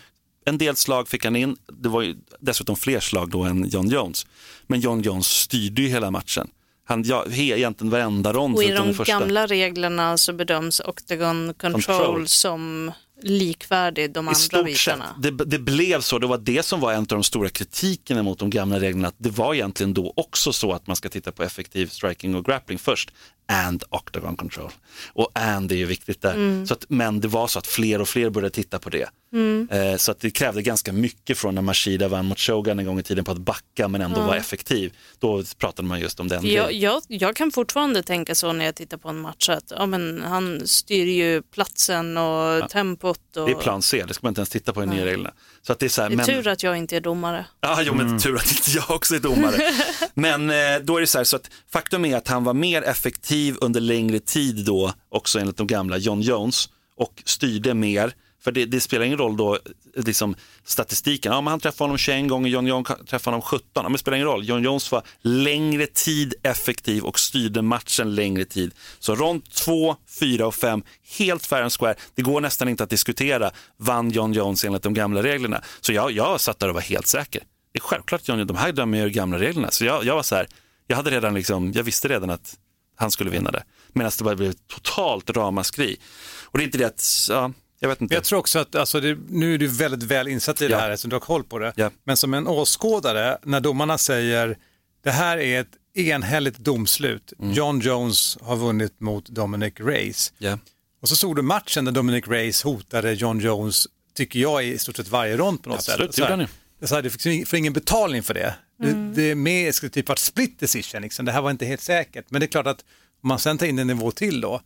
En del slag fick han in, det var ju dessutom fler slag då än John Jones. Men John Jones styrde ju hela matchen. Han, ja, he, egentligen varenda rond Och i de gamla reglerna så bedöms Octagon Control, Control. som likvärdig de I andra bitarna. Det, det blev så. Det var det som var en av de stora kritikerna mot de gamla reglerna. Att det var egentligen då också så att man ska titta på effektiv striking och grappling först. And octagon control. Och and är ju viktigt där. Mm. Så att, men det var så att fler och fler började titta på det. Mm. Eh, så att det krävde ganska mycket från när Mashida vann mot Shogun en gång i tiden på att backa men ändå Ja. vara effektiv. Då pratade man just om den Jag, jag, jag kan fortfarande tänka så när jag tittar på en match att ja, men han styr ju platsen och tempot. Och... Det är plan C, det ska man inte ens titta på i nya reglerna. Så att det är så här, Det är men... tur att jag inte är domare. Ja, jo, men tur att inte jag också är domare. men eh, då är det så här, så att faktum är att han var mer effektiv under längre tid då, också enligt de gamla John Jones, och styrde mer. För det, det spelar ingen roll då, liksom statistiken. Ja, men han träffade honom 21 gånger, John Jones träffade honom 17. Ja, men det spelar ingen roll. John Jones var längre tid effektiv och styrde matchen längre tid. Så rond 2, 4 och 5, helt fair and square. Det går nästan inte att diskutera. Vann John Jones enligt de gamla reglerna? Så jag, jag satt där och var helt säker. Det är självklart John Jones, de här dömer ju de gamla reglerna. Så jag, jag var så här, jag hade redan liksom, jag visste redan att han skulle vinna det. Medan det bara blev totalt ramaskri. Och det är inte det att, ja, jag vet inte. Jag tror också att, alltså det, nu är du väldigt väl insatt i det Ja. här eftersom du har koll på det. Ja. Men som en åskådare, när domarna säger det här är ett enhälligt domslut. John Jones har vunnit mot Dominic Reyes. Ja. Och så såg du matchen där Dominic Reyes hotade John Jones, tycker jag, i stort sett varje rond på något Absolut, sätt. det jag sa, du fick får ingen betalning för det. Det, det är mer, skulle typ varit split decision, liksom. det här var inte helt säkert. Men det är klart att om man sen tar in en nivå till då,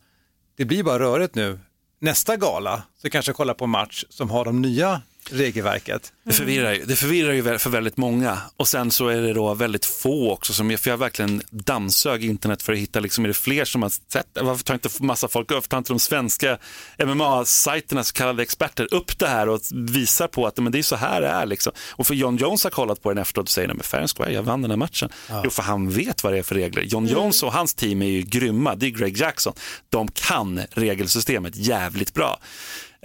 det blir bara rörigt nu. Nästa gala så kanske jag kollar på en match som har de nya regelverket. Det förvirrar, ju, det förvirrar ju för väldigt många och sen så är det då väldigt få också som, för jag verkligen dammsög internet för att hitta, liksom, är det fler som har sett? Varför tar inte massa folk, varför tar inte de svenska MMA-sajterna, så kallade experter, upp det här och visar på att men det är så här det är liksom. Och för John Jones har kollat på den efteråt och säger, nej men fair and square, jag vann den här matchen. Jo, för han vet vad det är för regler. John Jones och hans team är ju grymma, det är Greg Jackson. De kan regelsystemet jävligt bra.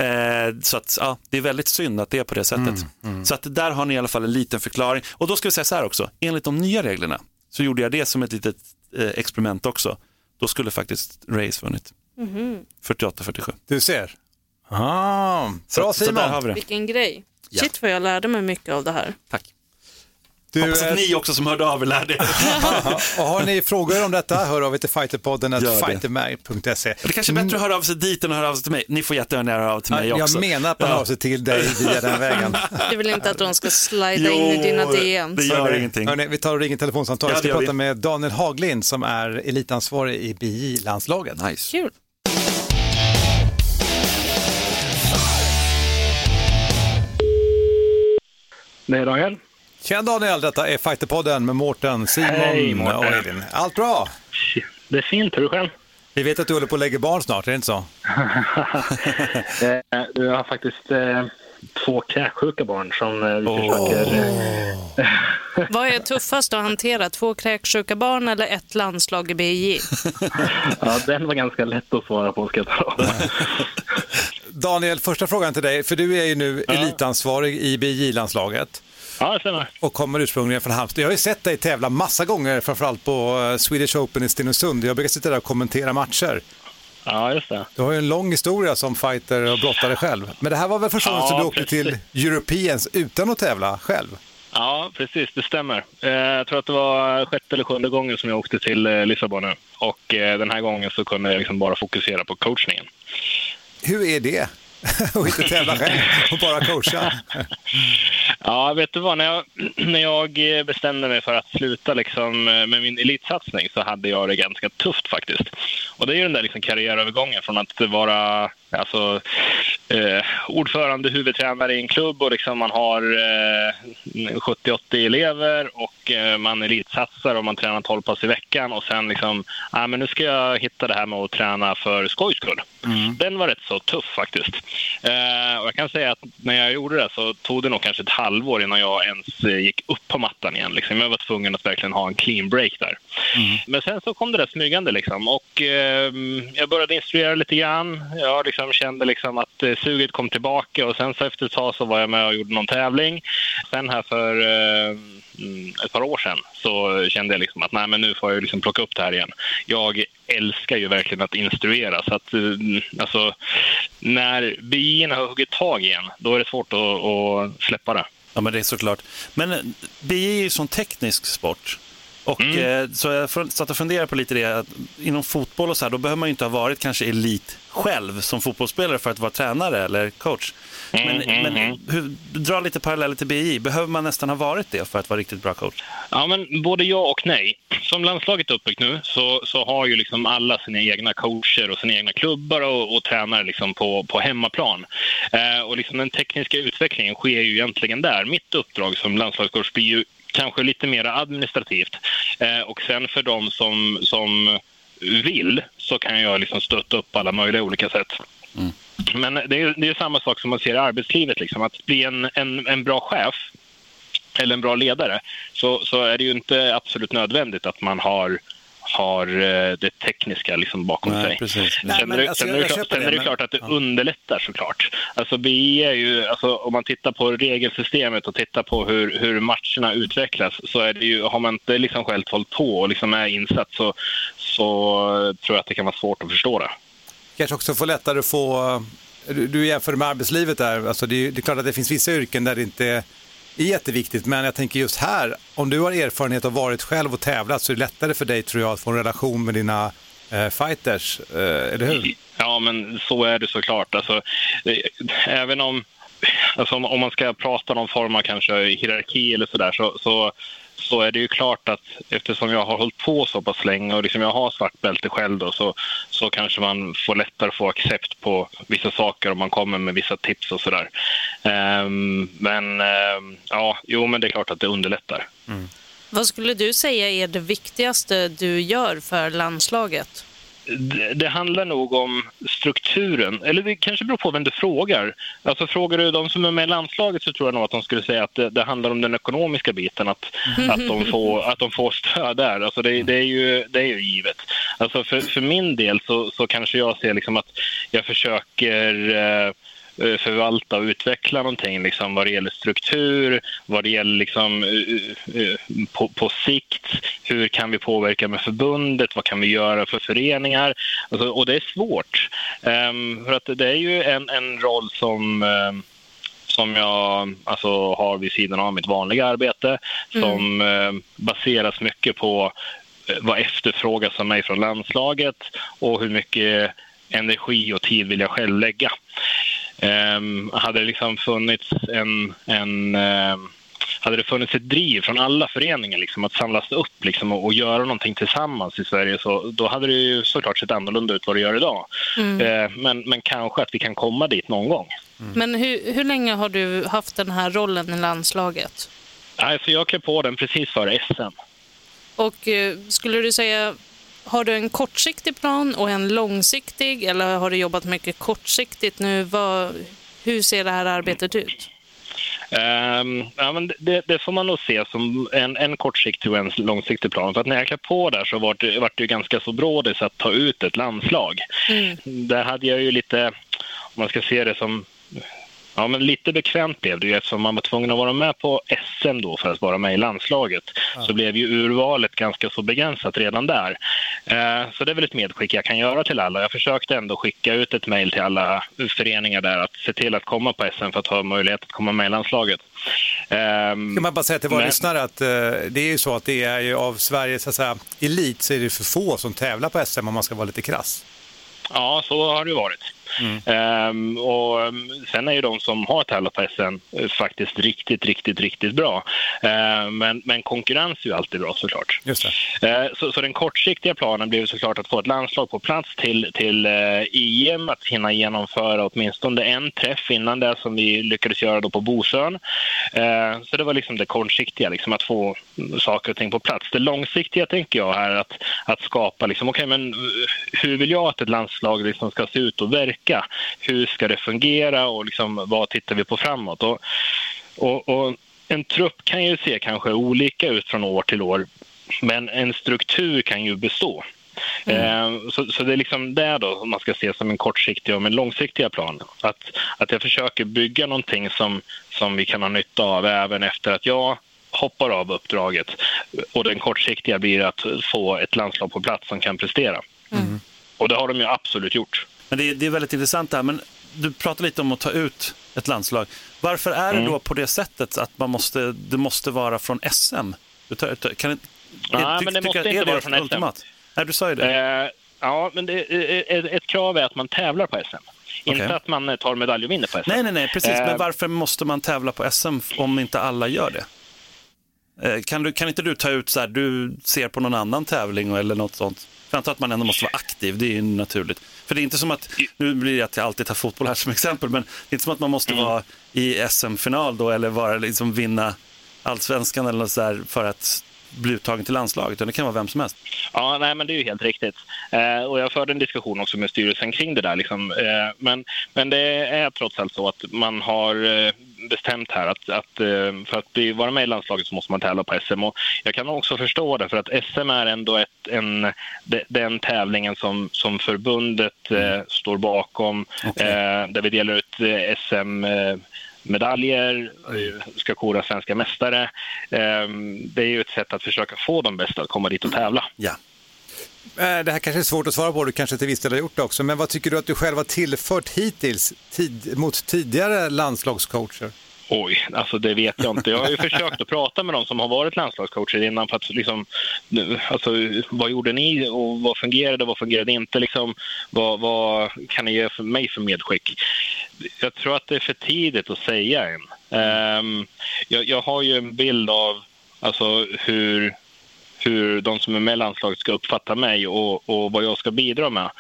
Eh, så att, ja, det är väldigt synd att det är på det sättet. Så att där har ni i alla fall en liten förklaring. Och då ska vi säga så här också, enligt de nya reglerna så gjorde jag det som ett litet eh, experiment också. Då skulle faktiskt Race vunnit. 48-47. Du ser. Ah, Så, bra så där har Simon. vi det. Vilken grej. Ja. Shit vad jag lärde mig mycket av det här. Tack. Du, Hoppas eh, att ni också som hörde av er lärde er. och har ni frågor om detta, hör av er till fighterpodden fightermag.se. Det kanske är bättre att höra av sig dit än att höra av sig till mig. Ni får jättegärna höra av till mig Jag också. menar att man hör sig till dig via den vägen. Du vill inte att de ska slida in i dina DMs? det gör Hörni, ingenting. hörni, vi tar och ringer telefonsamtal. Ja, Vi ska prata vi. med Daniel Haglind som är elitansvarig i BJ-landslaget. Nice. Kul. Det är Daniel. Tjena Daniel, detta är Fighterpodden med Mårten, Simon Hej, Mårten. och Elin. Allt bra? Det är fint, hur är det själv? Vi vet att du håller på att lägga barn snart, är det inte så? Eh, Du har faktiskt eh, två kräksjuka barn som eh, vi försöker... eh, Vad är tuffast att hantera? Två kräksjuka barn eller ett landslag i BJ? Ja, den var ganska lätt att svara på, ska jag tala om. Daniel, första frågan till dig, för du är ju nu elitansvarig i BJ-landslaget Ja, det stämmer. och kommer ursprungligen från Halmstad. Jag har ju sett dig tävla massa gånger, framförallt på eh, Swedish Open i Stenungsund. Jag brukar sitta där och kommentera matcher. Ja, just det. Du har ju en lång historia som fighter och brottare själv. Men det här var väl första gången Ja, som du åkte precis. till Europeans utan att tävla själv? Ja, precis. Det stämmer. Eh, Jag tror att det var sjätte eller sjunde gången som jag åkte till eh, Lissabon nu. Och den här gången så kunde jag liksom bara fokusera på coachningen. Hur är det? och inte tävla själv och bara coacha? Ja, vet du vad? När jag, när jag eh, bestämde mig för att sluta liksom, eh, med min elitsatsning så hade jag det ganska tufft faktiskt. Och det är ju den där liksom karriärövergången från att vara alltså, eh, ordförande, huvudtränare i en klubb och liksom man har eh, 70-80 elever och eh, man elitsatsar och man tränar 12 pass i veckan och sen liksom, ah, men nu ska jag hitta det här med att träna för skojs skull. Den var rätt så tuff faktiskt. Eh, och jag kan säga att när jag gjorde det så tog det nog kanske ett halvår innan jag ens eh, gick upp på mattan igen. Liksom. Jag var tvungen att verkligen ha en clean break där. Men sen så kom det där smygande liksom. Och eh, jag började instruera lite grann. Jag liksom Liksom, kände liksom att eh, suget kom tillbaka och sen så efter ett tag så var jag med och gjorde någon tävling. Sen här för eh, mm, ett par år sedan så kände jag liksom att nej, men nu får jag liksom plocka upp det här igen. Jag älskar ju verkligen att instruera så att eh, alltså när bierna har huggit tag igen då är det svårt att, att släppa det. Ja, men det är såklart. Men eh, BI är ju en sån teknisk sport. Och, Mm. eh, så jag satt och funderade på lite det, att inom fotboll och så här, då behöver man ju inte ha varit kanske elit själv som fotbollsspelare för att vara tränare eller coach. Men, Mm, men mm, hur, dra lite paralleller till BI, behöver man nästan ha varit det för att vara riktigt bra coach? Ja, men både ja och nej. Som landslaget är uppbyggt nu så, så har ju liksom alla sina egna coacher och sina egna klubbar och, och tränare liksom på, på hemmaplan. Eh, och liksom den tekniska utvecklingen sker ju egentligen där. Mitt uppdrag som landslagscoach blir ju kanske lite mer administrativt. Eh, och sen för de som, som vill så kan jag liksom stötta upp alla möjliga olika sätt. Men det är, det är samma sak som man ser i arbetslivet. Liksom. Att bli en, en, en bra chef eller en bra ledare så, så är det ju inte absolut nödvändigt att man har har eh, det tekniska liksom bakom Nej, sig. precis. Nej, Sen, men är det, alltså, sen, är jag det, klart- köper sen det, är det men- klart att det ja. underlättar såklart. Alltså, BI är ju, alltså, om man tittar på regelsystemet och tittar på hur, hur matcherna utvecklas så är det ju, har man inte liksom själv hållit på och liksom är insatt så, så tror jag att det kan vara svårt att förstå det. Kanske också få lättare att få, du, du jämför med arbetslivet där, alltså det, är, det är klart att det finns vissa yrken där det inte är jätteviktigt, men jag tänker just här, om du har erfarenhet och varit själv och tävlat så är det lättare för dig tror jag att få en relation med dina eh, fighters, eh, eller hur? Ja, men så är det såklart. Alltså, eh, även om, alltså, om, om man ska prata någon form av kanske hierarki eller sådär så, så, så är det ju klart att eftersom jag har hållit på så pass länge och liksom jag har svart bälte själv då, så, så kanske man får lättare få accept på vissa saker om man kommer med vissa tips och sådär. Um, men um, ja, jo, men det är klart att det underlättar. Mm. Vad skulle du säga är det viktigaste du gör för landslaget? Det, det handlar nog om strukturen. Eller det kanske beror på vem du frågar. Alltså frågar du de som är med i landslaget så tror jag nog att de skulle säga att det, det handlar om den ekonomiska biten. Att, att, de, får, att de får stöd där. Alltså det, det, är, ju, det är ju givet. Alltså för, för min del så, så kanske jag ser liksom att jag försöker eh, förvalta och utveckla någonting liksom, vad det gäller struktur, vad det gäller liksom, eh, eh, på, på sikt. Hur kan vi påverka med förbundet? Vad kan vi göra för föreningar? Alltså, och det är svårt. Ehm, för att det är ju en, en roll som ehm, som jag alltså, har vid sidan av mitt vanliga arbete som eh, baseras mycket på eh, vad efterfrågas av mig från landslaget och hur mycket energi och tid vill jag själv lägga. Ehm, hade det liksom funnits en, en ehm, hade det funnits ett driv från alla föreningar liksom, att samlas upp liksom, och, och göra någonting tillsammans i Sverige så då hade det ju såklart sett annorlunda ut vad det gör idag. Eh, men, men kanske att vi kan komma dit någon gång. Men hur, hur länge har du haft den här rollen i landslaget? Alltså, jag klev på den precis före SM. Och eh, skulle du säga, har du en kortsiktig plan och en långsiktig eller har du jobbat mycket kortsiktigt nu? Vad, hur ser det här arbetet ut? Ehm, ja, men det, det får man nog se som en, en kortsiktig och en långsiktig plan. För att när jag klev på där så var det, var det ju ganska så brådis att ta ut ett landslag. Där hade jag ju lite, om man ska se det som Ja, men lite bekvämt blev det ju eftersom man var tvungen att vara med på SM då för att vara med i landslaget. Så blev ju urvalet ganska så begränsat redan där. Eh, så det är väl ett medskick jag kan göra till alla. Jag försökte ändå skicka ut ett mejl till alla föreningar där att se till att komma på SM för att ha möjlighet att komma med i landslaget. Ehm, Kan man bara säga till våra men- lyssnare att eh, det är ju så att det är ju av Sveriges så säga, elit så är det för få som tävlar på SM om man ska vara lite krass. Ja, så har det ju varit. Ehm, och um, sen är ju de som har tävlat på SM faktiskt riktigt, riktigt, riktigt bra. Ehm, men, men konkurrens är ju alltid bra såklart. Just det. Eh, Så, så den kortsiktiga planen blev såklart att få ett landslag på plats till, till eh, EM, att hinna genomföra åtminstone en träff innan det som vi lyckades göra då på Bosön. Eh, Så det var liksom det kortsiktiga, liksom att få saker och ting på plats. Det långsiktiga tänker jag här att, att skapa, liksom, okej men eh, hur vill jag att ett landslag liksom ska se ut och verka? Hur ska det fungera och liksom, vad tittar vi på framåt? Och, och, och en trupp kan ju se kanske olika ut från år till år, men en struktur kan ju bestå. Eh, Så, så det är liksom det då man ska se som en kortsiktig och en långsiktiga plan. Att, att jag försöker bygga någonting som, som vi kan ha nytta av även efter att jag hoppar av uppdraget. Och den kortsiktiga blir att få ett landslag på plats som kan prestera. Och det har de ju absolut gjort. Men det är, det är väldigt intressant det här. Men du pratar lite om att ta ut ett landslag. Varför är det då på det sättet att man måste, det måste vara från SM? Tar, kan, Nej, är- men det måste inte vara från SM. ultimat? Nej, du sa ju det. Eh, ja, men det, eh, ett krav är att man tävlar på SM. Inte Okej. att man eh, tar medalj och vinner på SM. Nej, nej, nej, precis. Eh, Men varför måste man tävla på SM om inte alla gör det? Eh, Kan, du, kan inte du ta ut så här, du ser på någon annan tävling eller något sånt? För jag antar att man ändå måste vara aktiv, det är ju naturligt. För det är inte som att, nu blir det att jag alltid tar fotboll här som exempel, men det är inte som att man måste Mm. vara i SM-final då eller vara, liksom, vinna allsvenskan eller något så här för att bli uttagen till landslaget, utan det kan vara vem som helst. Ja, nej, men det är ju helt riktigt. Eh, och jag förde en diskussion också med styrelsen kring det där. Liksom. Eh, men, men det är trots allt så att man har eh, bestämt här att, att eh, för att bli, vara med i landslaget så måste man tävla på SM. Och jag kan också förstå det, för att SM är ändå ett, en, de- den tävlingen som, som förbundet eh, står bakom, Okej. eh, där vi delar ut eh, SM eh, medaljer, eh, ska kora svenska mästare. Eh, Det är ju ett sätt att försöka få de bästa att komma dit och tävla. Ja. Eh, Det här kanske är svårt att svara på, du kanske till viss del har gjort det också, men vad tycker du att du själv har tillfört hittills tid, mot tidigare landslagscoacher? Oj, alltså det vet jag inte. Jag har ju försökt att prata med de som har varit landslagscoacher innan för att liksom, alltså, vad gjorde ni och vad fungerade, vad fungerade inte? Liksom, vad, vad kan ni ge för mig för medskick? Jag tror att det är för tidigt att säga än. Um, jag, jag har ju en bild av alltså, hur hur de som är med i landslaget ska uppfatta mig och, och vad jag ska bidra med.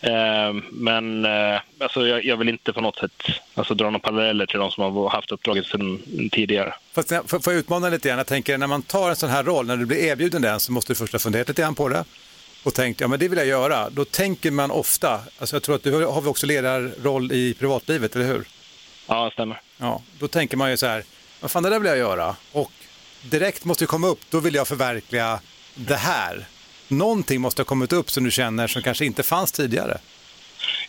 Eh, men eh, alltså jag, jag, vill inte på något sätt alltså, dra några paralleller till de som har haft uppdraget sedan tidigare. Fast, får, får jag utmana lite grann? Jag tänker när man tar en sån här roll, när du blir erbjuden den så måste du först ha funderat lite grann på det och tänkt, ja men det vill jag göra. Då tänker man ofta, alltså jag tror att du har också ledarroll i privatlivet, eller hur? Ja, det stämmer. Ja, då tänker man ju så här, vad fan det där vill jag göra. Och direkt måste komma upp, då vill jag förverkliga det här. Någonting måste ha kommit upp som du känner som kanske inte fanns tidigare.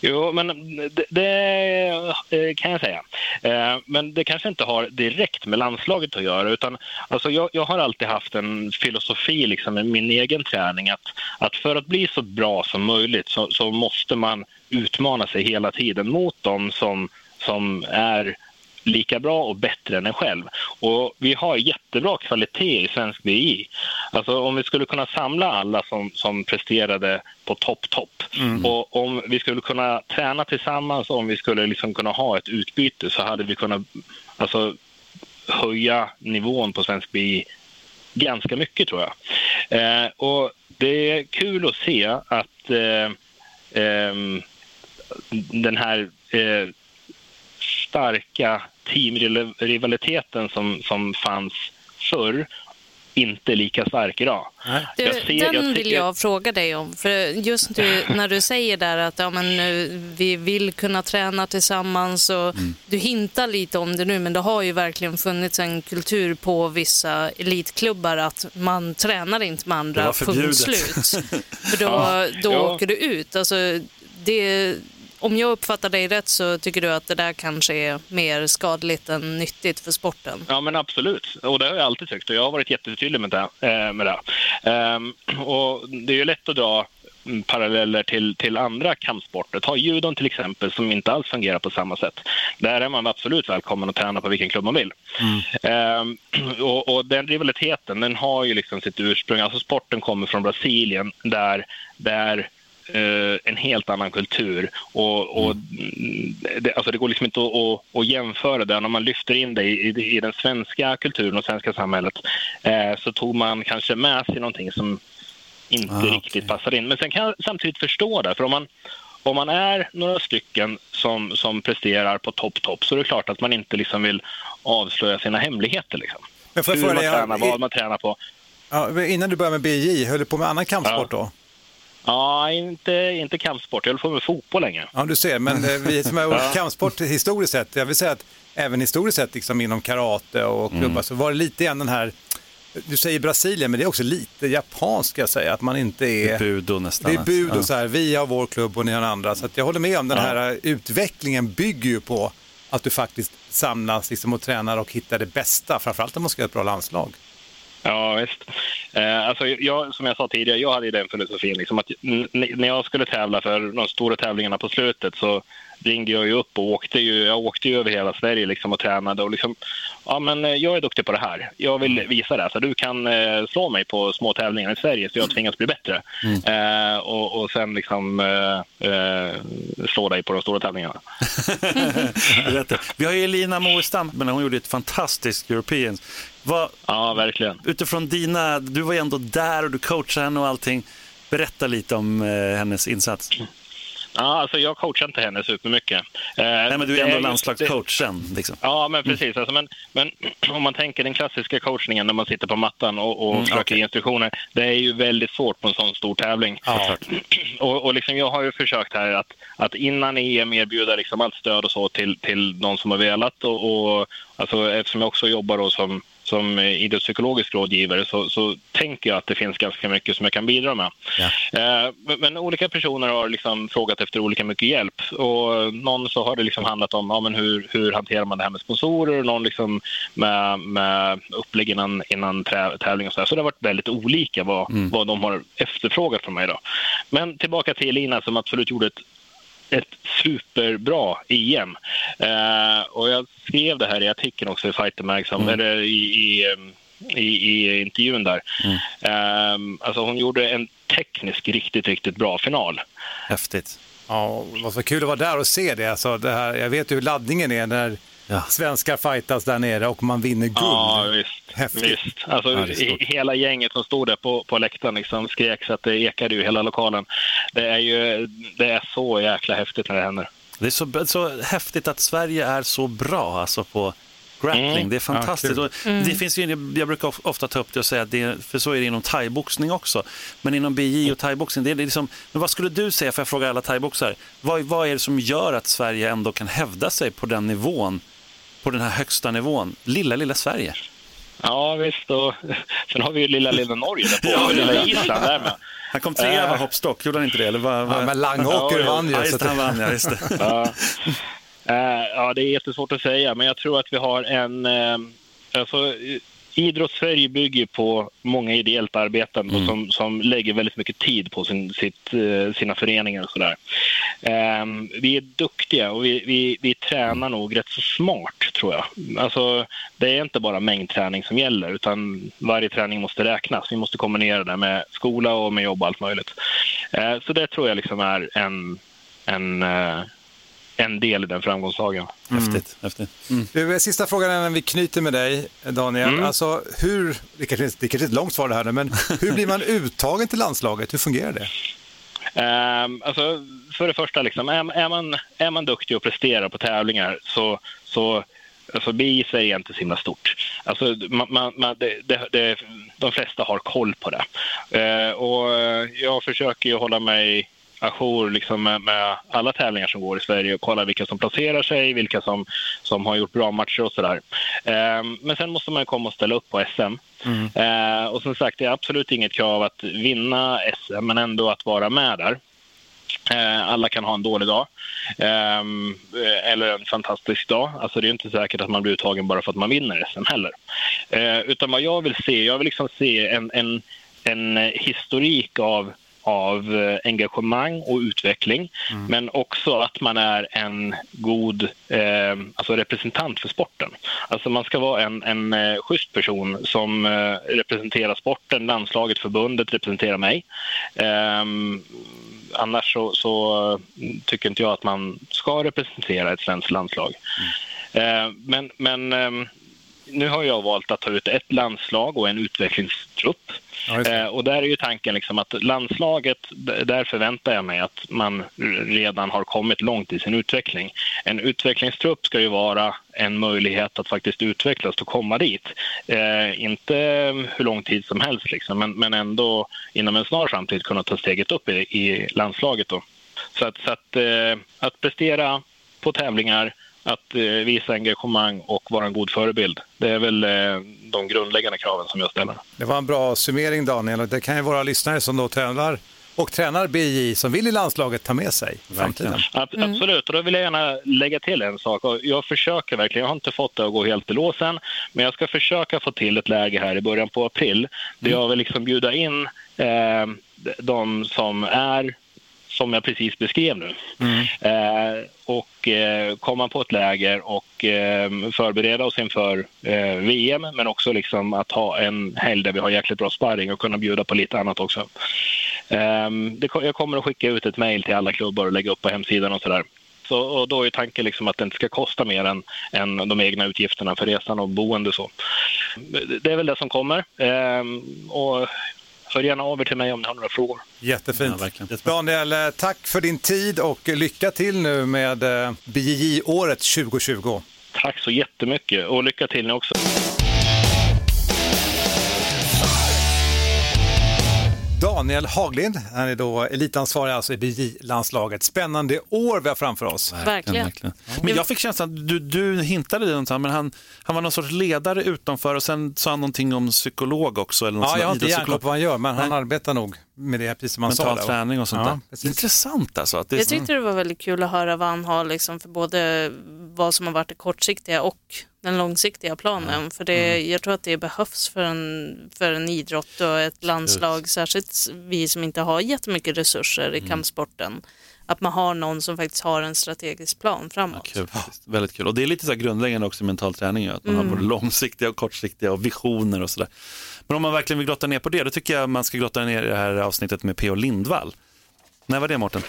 Jo, men det, det, eh, kan jag säga. Eh, men det kanske inte har direkt med landslaget att göra. Utan, alltså jag, jag har alltid haft en filosofi liksom, med min egen träning att, att för att bli så bra som möjligt så, så måste man utmana sig hela tiden mot dem som, som är lika bra och bättre än en själv. Och vi har jättebra kvalitet i svensk BI. Alltså om vi skulle kunna samla alla som, som presterade på topp, topp mm. och om vi skulle kunna träna tillsammans och om vi skulle liksom kunna ha ett utbyte så hade vi kunnat alltså, höja nivån på svensk BI ganska mycket tror jag. Eh, och det är kul att se att eh, eh, den här eh, starka teamrivaliteten som, som fanns förr inte lika stark idag. Du, ser, den vill jag fråga dig om. För just du, när du säger där att ja, men, vi vill kunna träna tillsammans och mm. du hintar lite om det nu men det har ju verkligen funnits en kultur på vissa elitklubbar att man tränar inte med andra, punkt slut. För då, ja. då ja. åker du ut. Alltså, det om jag uppfattar dig rätt så tycker du att det där kanske är mer skadligt än nyttigt för sporten? Ja, men absolut. Och det har jag alltid tyckt och jag har varit jättetydlig med det. Eh, med det. Um, och det är ju lätt att dra paralleller till, till andra kampsporter. Ta judon till exempel som inte alls fungerar på samma sätt. Där är man absolut välkommen att träna på vilken klubb man vill. Mm. Um, och, och, den rivaliteten den har ju liksom sitt ursprung, alltså sporten kommer från Brasilien där, där eh, en helt annan kultur. Och, och mm. det, alltså det går liksom inte att, att, att, jämföra det. När man lyfter in det i, i, i den svenska kulturen och svenska samhället eh, så tog man kanske med sig någonting som inte ah, riktigt okay. passar in. Men sen kan jag samtidigt förstå det. För om man, om man är några stycken som, som presterar på topp, topp så är det klart att man inte liksom vill avslöja sina hemligheter. Liksom. Men Hur man tränar, vad man tränar på. Ja, innan du började med BJ, höll du på med annan kampsport ja. då? Ja, inte, inte kampsport. Jag höll på med fotboll länge. Ja, du ser. Men eh, vi som har kampsport historiskt sett, jag vill säga att även historiskt sett liksom inom karate och klubbar mm. så var det lite grann den här du säger Brasilien, men det är också lite japanskt ska jag säga, att man inte är... Det är budo nästan. Det är budo, ja. så här, vi har vår klubb och ni har en andra. Så jag håller med om den här ja. utvecklingen bygger ju på att du faktiskt samlas liksom och tränar och hittar det bästa, framförallt om man ska ha ett bra landslag. Ja, visst. Eh, alltså, jag, som jag sa tidigare, jag hade den filosofin liksom att när jag skulle tävla för de stora tävlingarna på slutet så ringde jag ju upp och åkte ju, jag åkte ju över hela Sverige liksom och tränade och liksom, ja men eh, jag är duktig på det här. Jag vill mm. visa det. Så du kan eh, slå mig på små tävlingar i Sverige så jag tvingas bli bättre. Mm. Eh, och, och sen liksom eh, eh slå dig på de stora tävlingarna. Vi har ju Elina Moestam, men hon gjorde ett fantastiskt Europeans. Vad, ja, verkligen. Utifrån dina, du var ju ändå där och du coachade henne och allting. Berätta lite om eh, hennes insats. Ja, alltså jag coachar inte henne supermycket. Eh, Nej, men du är ändå landslagscoachen. Liksom. Ja, men precis. Mm. Alltså, men, men om man tänker den klassiska coachningen när man sitter på mattan och, och mm, försöker okay. instruktioner. Det är ju väldigt svårt på en sån stor tävling. Ja, och, och liksom, jag har ju försökt här att, att innan EM erbjuda liksom allt stöd och så till, till de som har velat. Och, och, alltså, eftersom jag också jobbar då som som idrottspsykologisk rådgivare så, så tänker jag att det finns ganska mycket som jag kan bidra med. Ja. Eh, men, men, olika personer har liksom frågat efter olika mycket hjälp. Och någon så har det liksom handlat om ja, men hur, hur hanterar man det här med sponsorer, någon liksom med, med upplägg innan, innan tävling och så. Här. Så det har varit väldigt olika vad, mm. vad de har efterfrågat från mig. Då. Men tillbaka till Elina som absolut gjorde ett ett superbra EM. Eh, och jag skrev det här i artikeln också i Fighter Mag, som, eller i, i, i, i intervjun där. Eh, alltså hon gjorde en teknisk riktigt, riktigt bra final. Häftigt. Ja, vad så kul att vara där och se det. Alltså, det här, jag vet ju hur laddningen är när Ja. svenskar fightas där nere och man vinner guld. Ja, visst. Häftigt. visst. Alltså, Ja, hela gänget som stod där på, på läktaren liksom skrek så att det ekade ju hela lokalen. Det är ju det är så jäkla häftigt när det händer. Det är så, så häftigt att Sverige är så bra alltså, på grappling. Mm. Det är fantastiskt. kul. och det finns ju, jag brukar of- ofta ta upp det och säga att det, är- för så är det inom thaiboxning också. Men inom BJ och thaiboxning, det är liksom, men vad skulle du säga, för jag frågar alla thaiboxare, vad, vad är det som gör att Sverige ändå kan hävda sig på den nivån, på den här högsta nivån? Lilla, lilla Sverige. Ja, visst. Och, sen har vi ju lilla, lilla Norge där på. Ja, lilla ja. Island där med. Han kom trea Äh. var hoppstock, gjorde han inte det? Eller vad, vad? Ja, men Langåker Ja, vann ju. Ja, just det, han vann, ja, just det. Ja. Eh, ja, det är jättesvårt att säga, men jag tror att vi har en... eh, alltså, Idrottssverige bygger på många ideellt arbetande och som, som lägger väldigt mycket tid på sin, sitt, eh, sina föreningar och sådär. Eh, vi är duktiga och vi, vi, vi tränar nog rätt så smart, tror jag. Alltså, det är inte bara mängdträning som gäller, utan varje träning måste räknas. Vi måste kombinera det med skola och med jobb och allt möjligt. Eh, så det tror jag liksom är en, en, eh, en del i den framgångssagan. Häftigt. häftigt. Mm. Du, sista frågan innan vi knyter med dig, Daniel. Mm. Alltså, hur, det kanske, det kanske är ett långt svar det här men hur blir man uttagen till landslaget? Hur fungerar det? Um, alltså, för det första, liksom, är, är, man, är man duktig och presterar på tävlingar så, så alltså, BI är inte så himla stort. Alltså, man, man, man, det, det, det, de flesta har koll på det. Eh, och jag försöker ju hålla mig ajour liksom med, med alla tävlingar som går i Sverige och kolla vilka som placerar sig, vilka som, som har gjort bra matcher och sådär. Eh, men sen måste man ju komma och ställa upp på SM. Eh, och som sagt, det är absolut inget krav att vinna SM, men ändå att vara med där. Eh, alla kan ha en dålig dag ehm, eh, eller en fantastisk dag. Alltså det är inte säkert att man blir uttagen bara för att man vinner SM heller. Eh, utan vad jag vill se, jag vill liksom se en, en, en historik av av eh, engagemang och utveckling, men också att man är en god eh, alltså representant för sporten. Alltså man ska vara en, en eh, schysst person som eh, representerar sporten, landslaget, förbundet representerar mig. Ehm, annars så, så eh, tycker inte jag att man ska representera ett svenskt landslag. Eh, men men ehm, nu har jag valt att ta ut ett landslag och en utvecklingstrupp. Ja. Eh, och där är ju tanken liksom att landslaget, där förväntar jag mig att man redan har kommit långt i sin utveckling. En utvecklingstrupp ska ju vara en möjlighet att faktiskt utvecklas och komma dit. Eh, inte hur lång tid som helst, liksom, men, men ändå inom en snar framtid kunna ta steget upp i, i landslaget. Då. Så att, så att, eh, att prestera på tävlingar, att eh, visa engagemang och vara en god förebild. Det är väl eh, de grundläggande kraven som jag ställer. Det var en bra summering Daniel och det kan ju våra lyssnare som då tränar och tränar BJ som vill i landslaget ta med sig i framtiden. Ab- Absolut, och då vill jag gärna lägga till en sak. Jag försöker verkligen, jag har inte fått det att gå helt i låsen, men jag ska försöka få till ett läge här i början på april där jag vill liksom bjuda in eh, de som är som jag precis beskrev nu. Eh, och eh, komma på ett läger och eh, förbereda oss inför eh, VM men också liksom att ha en helg där vi har jäkligt bra sparring och kunna bjuda på lite annat också. Ehm, det, jag kommer att skicka ut ett mejl till alla klubbar och lägga upp på hemsidan och sådär. Så, och då är tanken liksom att det inte ska kosta mer än, än de egna utgifterna för resan och boende. Så. Det- Det är väl det som kommer. Ehm, och hör gärna av er till mig om ni har några frågor. Jättefint. Ja. Daniel, eh, tack för din tid och lycka till nu med eh, BJJ-året 2020. Tack så jättemycket och lycka till ni också. Daniel Haglind, han är då elitansvarig alltså i BJJ-landslaget. Spännande år vi har framför oss. Verkligen. Men jag fick känslan att du, du hintade det någonstans, men han, han var någon sorts ledare utanför och sen sa han någonting om psykolog också. Eller något Ja, jag har inte järnkoll på vad han gör, men han Nej. arbetar nog med det, precis som han sa. Mental träning och sånt Ja, där. precis. Intressant alltså. Att det är Jag tyckte det var väldigt kul att höra vad han har liksom för både vad som har varit det kortsiktiga och den långsiktiga planen. För det, jag tror att det behövs för en, för en idrott och ett landslag, särskilt vi som inte har jättemycket resurser i kampsporten. att man har någon som faktiskt har en strategisk plan framåt. Kul, faktiskt. Väldigt kul. Och det är lite så här grundläggande också i mental träning, att man Mm. har både långsiktiga och kortsiktiga och visioner och sådär. Men om man verkligen vill grotta ner på det, då tycker jag man ska grotta ner i det här avsnittet med P.O. Lindvall. När var det Mårten?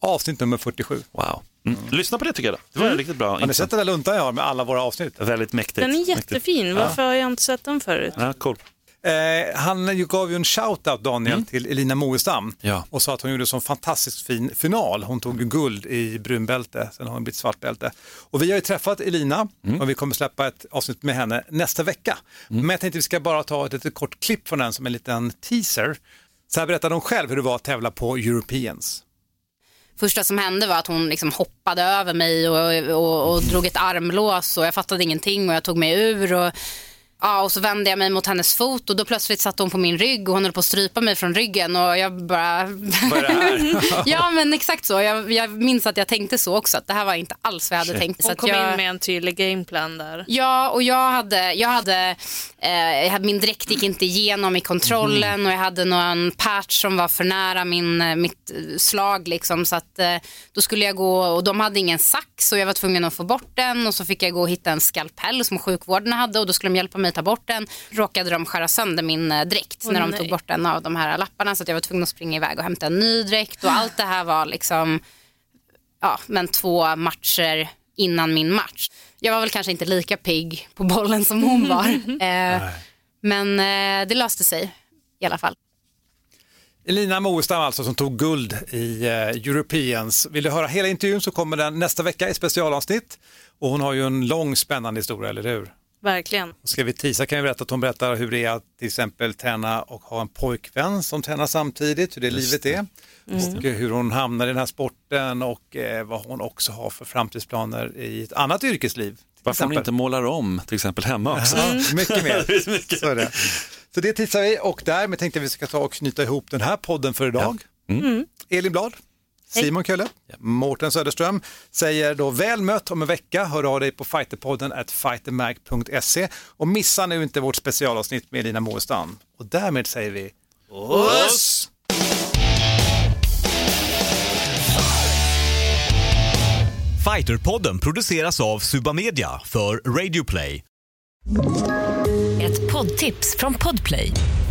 Avsnitt nummer 47. Wow. Mm. Lyssna på det tycker jag. Då. Det var riktigt bra. Har ni sett den där luntan jag har med alla våra avsnitt? Väldigt mäktigt. Den är Mäktigt. jättefin, varför har jag inte sett den förut? Ja, cool. Eh, han gav ju en shout-out Daniel till Elina Moestam Ja. och sa att hon gjorde en sån fantastiskt fin final. Hon tog guld i brunbälte, sen har hon blivit svartbälte. Och vi har ju träffat Elina och vi kommer släppa ett avsnitt med henne nästa vecka. Men jag tänkte vi ska bara ta ett litet kort klipp från den som en liten teaser. Så här berättade hon själv hur det var att tävla på Europeans. Första som hände var att hon liksom hoppade över mig och, och, och drog ett armlås och jag fattade ingenting och jag tog mig ur. Och, ja, och så vände jag mig mot hennes fot och då plötsligt satt hon på min rygg och hon höll på att strypa mig från ryggen och jag bara... Vad är det här? ja men exakt så. Jag, jag minns att jag tänkte så också att det här var inte alls vad jag hade tänkt. Så Hon att kom jag... in med en tydlig gameplan där. Ja, och jag hade, jag hade, eh, min dräkt gick inte igenom i kontrollen och jag hade någon patch som var för nära min, eh, mitt eh, slag liksom så att eh, då skulle jag gå och de hade ingen sax och jag var tvungen att få bort den och så fick jag gå och hitta en skalpell som sjukvården hade och då skulle de hjälpa mig att ta bort den. Råkade de skära sönder min eh, dräkt Åh, när de nej. tog bort en av de här lapparna så att jag var tvungen att springa iväg och hämta en ny dräkt och allt det här var liksom ja, men två matcher innan min match. Jag var väl kanske inte lika pigg på bollen som hon var. eh, men eh, det löste sig i alla fall. Elina Moestam alltså som tog guld i eh, Europeans. Vill du höra hela intervjun så kommer den nästa vecka i specialavsnitt. Och hon har ju en lång spännande historia, eller hur? Verkligen. Ska vi tisa kan vi berätta att hon berättar hur det är att till exempel träna och ha en pojkvän som tränar samtidigt, hur det livet är. Och eh, hur hon hamnar i den här sporten och eh, vad hon också har för framtidsplaner i ett annat yrkesliv. Varför hon exempel. inte målar om till exempel hemma också. Ja, mycket mer. Mycket. Så, är det. så det tittar vi och därmed tänkte jag vi ska ta och knyta ihop den här podden för idag. Elin Blad, Simon Kölle, Mårten Söderström säger då väl mött om en vecka. Hör av dig på fighterpodden at fightermag.se och missa nu inte vårt specialavsnitt med Elina Moestam. Och därmed säger vi Oss! Fighterpodden produceras av Suba Media för Radio Play. Ett poddtips från Podplay.